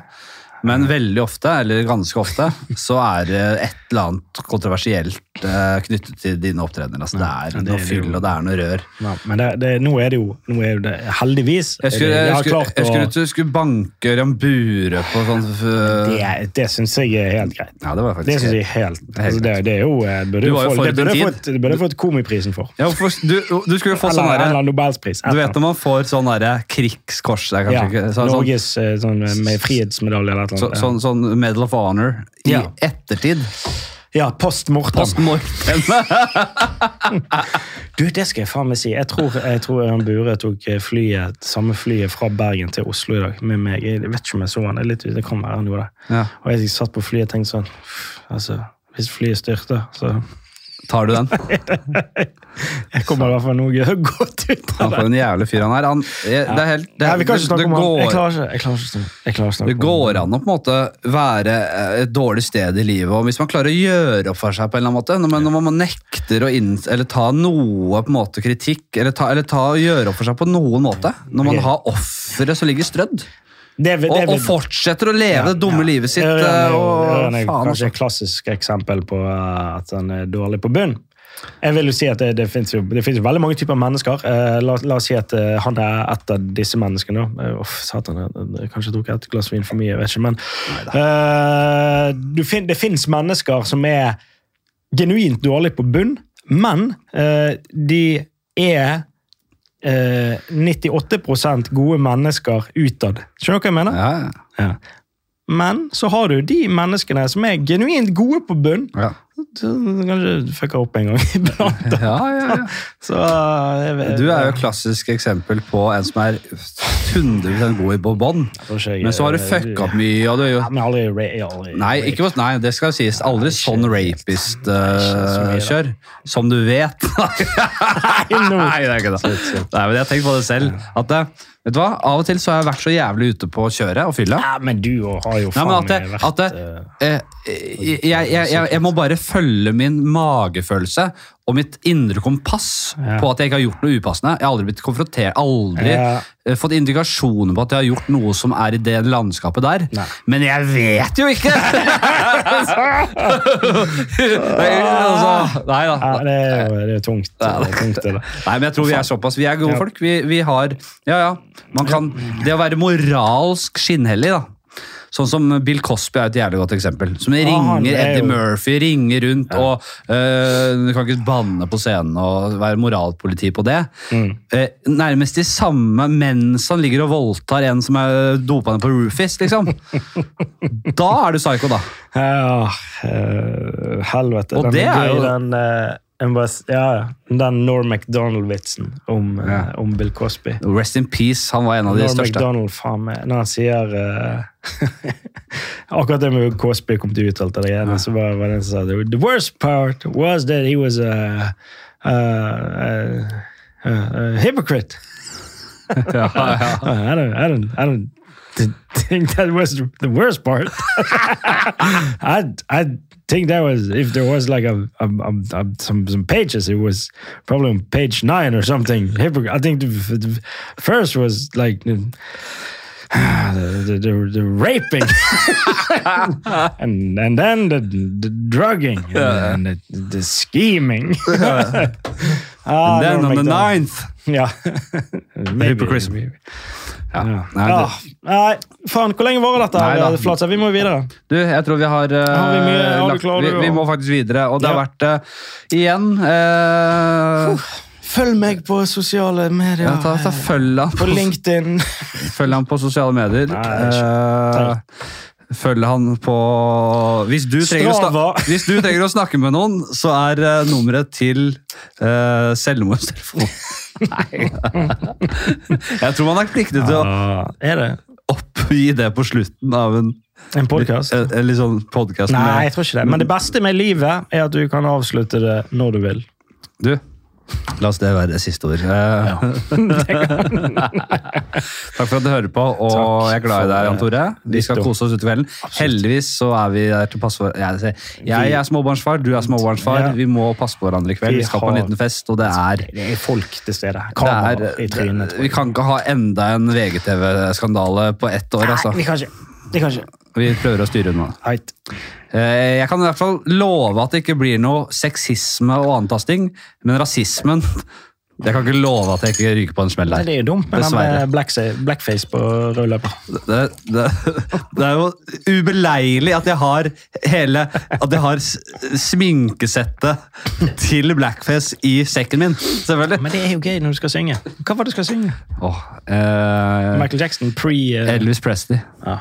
[SPEAKER 1] Men veldig ofte, eller ganske ofte, så er det et eller annet kontroversielt eh, knyttet til dine opptredener. Altså, det er noe fyll, og det er noe rør.
[SPEAKER 3] Nei, men det, det, nå er det jo nå er det, Heldigvis.
[SPEAKER 1] Jeg skulle,
[SPEAKER 3] det-
[SPEAKER 1] jeg skulle, jeg skulle, jeg skulle banke Ørjan Bure på sånn
[SPEAKER 3] Det, det syns jeg er helt greit.
[SPEAKER 1] Ja, det var
[SPEAKER 3] Det
[SPEAKER 1] faktisk
[SPEAKER 3] er helt,
[SPEAKER 1] helt
[SPEAKER 3] altså det, det er jo eh, burde
[SPEAKER 1] Du var jo
[SPEAKER 3] få-
[SPEAKER 1] forut
[SPEAKER 3] Det burde
[SPEAKER 1] din
[SPEAKER 3] fått, det burde fått Komiprisen for.
[SPEAKER 1] ja, for, du, du skulle jo få
[SPEAKER 3] Eller
[SPEAKER 1] sånn derre
[SPEAKER 3] Nobelspris.
[SPEAKER 1] Du vet når man får sånn derre krigskors det er kanskje
[SPEAKER 3] ja,
[SPEAKER 1] så, sånn,
[SPEAKER 3] Norges eh, sånn, med frihetsmedalje eller
[SPEAKER 1] så,
[SPEAKER 3] noe
[SPEAKER 1] sånn, sånn Medal of Honor i
[SPEAKER 3] Ja.
[SPEAKER 1] ettertid.
[SPEAKER 3] Ja, post mortem.
[SPEAKER 1] Post mortem.
[SPEAKER 3] Du, det skal jeg faen meg si. Jeg tror, jeg tror Ørjan Bure tok eh, flyet, samme flyet fra Bergen til Oslo i dag med meg. Jeg vet ikke om jeg så han. Litt, det kan være han gjorde det.
[SPEAKER 1] Ja.
[SPEAKER 3] Og jeg satt på flyet og tenkte sånn altså, Hvis flyet styrter, så
[SPEAKER 1] Tar du den?
[SPEAKER 3] Jeg kommer i hvert fall noe godt ut
[SPEAKER 1] Han
[SPEAKER 3] av
[SPEAKER 1] får
[SPEAKER 3] det.
[SPEAKER 1] en jævlig fyr han er. Han, det, det er helt, det,
[SPEAKER 3] Nei, vi kan ikke snakke
[SPEAKER 1] om
[SPEAKER 3] om han. Jeg klarer ikke, jeg klarer ikke, jeg klarer ikke snakke
[SPEAKER 1] det går an å på en måte være et dårlig sted i livet, og hvis man klarer å gjøre opp for seg på en eller annen måte, man, når man nekter å inn, eller ta noe på en måte kritikk, eller, ta, eller ta, gjøre opp for seg på noen måte, når man har offeret som ligger strødd,
[SPEAKER 3] Det, det,
[SPEAKER 1] og, og fortsetter å leve det dumme livet sitt,
[SPEAKER 3] Ørjan er jo
[SPEAKER 1] faen
[SPEAKER 3] kanskje
[SPEAKER 1] altså.
[SPEAKER 3] et klassisk eksempel på uh, at han er dårlig på bunn. Jeg vil jo si at Det, det finnes jo det jo veldig mange typer mennesker. Eh, la, la oss si at eh, han er et av disse menneskene. Uff, satan, jeg, kanskje tok et glass vin for mye. jeg vet ikke, men eh, du fin, Det fins mennesker som er genuint dårlige på bunn, men eh, de er eh, 98% gode mennesker utad. Skjønner du hva jeg mener?
[SPEAKER 1] Ja, ja.
[SPEAKER 3] Men så har du de menneskene som er genuint gode på bunn. Så Kanskje fucka opp en gang iblant.
[SPEAKER 1] Ja, ja, ja.
[SPEAKER 3] Så eh, jeg, vet-
[SPEAKER 1] Du er jo et klassisk eksempel på en som er 100 god i på
[SPEAKER 3] jeg jeg-
[SPEAKER 1] men så har du fucka opp mye, og du er jo
[SPEAKER 3] jeg
[SPEAKER 1] Nei, ikke, nei, det skal sies. Aldri sånn rapist-kjør. som du vet. Nei, det er ikke det. Nei, men Jeg har tenkt på det selv. At det, vet du hva? Av og til så har jeg vært så jævlig ute på kjøret og fylla.
[SPEAKER 3] Ja, men du har jo
[SPEAKER 1] Nei,
[SPEAKER 3] faen
[SPEAKER 1] men at det,
[SPEAKER 3] meg vært
[SPEAKER 1] at det,
[SPEAKER 3] eh,
[SPEAKER 1] eh, jeg, jeg, jeg, jeg må bare følge min magefølelse og mitt indre kompass
[SPEAKER 3] Ja.
[SPEAKER 1] på at jeg ikke har gjort noe upassende. Jeg har aldri blitt konfrontert, aldri
[SPEAKER 3] Ja.
[SPEAKER 1] eh, fått indikasjoner på at jeg har gjort noe som er i det landskapet der.
[SPEAKER 3] Nei.
[SPEAKER 1] Men jeg vet jo ikke! Nei, altså, nei da.
[SPEAKER 3] ja, det er jo det er tungt. Det er tungt det.
[SPEAKER 1] Nei, men jeg tror vi er såpass. Vi er gode folk. Vi, vi har Ja, ja. Man kan, det å være moralsk skinnhellig, da. Sånn som Bill Cosby er et jævlig godt eksempel. Som
[SPEAKER 3] han
[SPEAKER 1] ringer
[SPEAKER 3] er
[SPEAKER 1] Eddie
[SPEAKER 3] jo-
[SPEAKER 1] Murphy, ringer rundt og uh, Du kan ikke banne på scenen og være moralpoliti på det.
[SPEAKER 3] Mm.
[SPEAKER 1] Uh, nærmest de samme mens han ligger og voldtar en som er dopa ned på Rufus, liksom. Da er du psycho, da.
[SPEAKER 3] Ja, uh, helvete.
[SPEAKER 1] Og
[SPEAKER 3] den
[SPEAKER 1] det
[SPEAKER 3] er
[SPEAKER 1] jo-
[SPEAKER 3] den, bare ja, ja. den Norm MacDonald-vitsen om,
[SPEAKER 1] ja.
[SPEAKER 3] uh, om Bill Cosby.
[SPEAKER 1] Rest in peace. Han var en av de
[SPEAKER 3] Norm
[SPEAKER 1] største.
[SPEAKER 3] MacDonald, faen meg, når han sier uh, Akkurat det med Cosby kom til uttalt det igjen, så var, var det en som sa The worst part was that he was a, a, a, a hypocrite.
[SPEAKER 1] Ja, ja.
[SPEAKER 3] I don't, I don't, I don't think that was the worst part. I, I think that was if there was like a, a, a, a some some pages, it was probably on page nine or something. I think the, the first was like. The, the, the, the raping and and then the, the drugging and, the, the scheming Ah,
[SPEAKER 1] And then on the ninth
[SPEAKER 3] yeah Maybe,
[SPEAKER 1] Hypocrisy.
[SPEAKER 3] maybe.
[SPEAKER 1] Ja.
[SPEAKER 3] Ja.
[SPEAKER 1] Nei, det,
[SPEAKER 3] nei, faen, hvor lenge varer dette?
[SPEAKER 1] Nei da.
[SPEAKER 3] Vi må videre.
[SPEAKER 1] Du, jeg tror vi har, uh,
[SPEAKER 3] Har vi mye- har
[SPEAKER 1] lagt,
[SPEAKER 3] klarer
[SPEAKER 1] vi, vi må faktisk videre, og det har vært uh, igjen uh,
[SPEAKER 3] Følg meg på sosiale medier.
[SPEAKER 1] ja, ta, ta, følg, han
[SPEAKER 3] På
[SPEAKER 1] på,
[SPEAKER 3] LinkedIn.
[SPEAKER 1] følg han på sosiale medier.
[SPEAKER 3] Nei,
[SPEAKER 1] Eh, følg han på hvis du, hvis du trenger å snakke med noen, så er eh, nummeret til uh, selvmordstelefon. Nei. Jeg tror man er pliktig til å oppgi det på slutten av en,
[SPEAKER 3] en podkast?
[SPEAKER 1] sånn.
[SPEAKER 3] Nei, jeg tror ikke det. Men det beste med livet er at du kan avslutte det når du vil.
[SPEAKER 1] Du, la oss det være det siste ord. Ja. Takk for at du hører på, og
[SPEAKER 3] Takk
[SPEAKER 1] jeg er glad i deg, Jan Tore. Vi skal kose oss ut i kvelden. Heldigvis så er vi der til å passe Jeg, jeg er småbarnsfar, du er småbarnsfar.
[SPEAKER 3] Ja.
[SPEAKER 1] Vi må passe på hverandre i kveld.
[SPEAKER 3] Vi
[SPEAKER 1] Vi skal på en liten fest, og det er
[SPEAKER 3] Det er folk til stede. Kamera
[SPEAKER 1] er,
[SPEAKER 3] i trynet.
[SPEAKER 1] vi kan ikke ha enda en VGTV-skandale på ett år, altså.
[SPEAKER 3] Nei, vi kan ikke. Det kan ikke.
[SPEAKER 1] Vi prøver å styre unna. Eh, Jeg kan i hvert fall love at det ikke blir noe sexisme og antasting, men rasismen Jeg kan ikke love at jeg ikke ryker på en smell der.
[SPEAKER 3] det er jo dumt den
[SPEAKER 1] Dessverre.
[SPEAKER 3] med blackface på rød løper.
[SPEAKER 1] Det, det, det er jo ubeleilig at jeg har hele At jeg har sminkesettet til blackface i sekken min. Selvfølgelig.
[SPEAKER 3] Men det er jo gøy når du skal synge. Hva var det du skal synge?
[SPEAKER 1] Oh, eh,
[SPEAKER 3] Michael Jackson pre... eh,
[SPEAKER 1] Elvis Presley.
[SPEAKER 3] ja.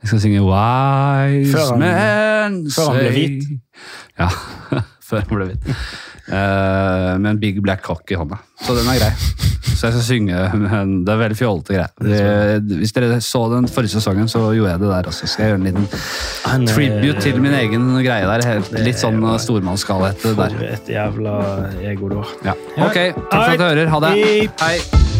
[SPEAKER 1] Jeg skal synge Wise
[SPEAKER 3] Før han-
[SPEAKER 1] Men
[SPEAKER 3] før han ble hvit.
[SPEAKER 1] Ja, før han ble hvit. Uh, med en big black cock i hånda. Så den er grei. Så jeg skal synge, men det er veldig fjollete greier. Hvis dere så den forrige sesongen, så gjorde jeg det der også. Skal jeg gjøre en liten
[SPEAKER 3] Han, eh,
[SPEAKER 1] tribute til min egen greie der. Helt, litt sånn stormannsgalhet der.
[SPEAKER 3] For et jævla ego du har.
[SPEAKER 1] Ja. Ok, takk for at du hører. Ha det. Hei.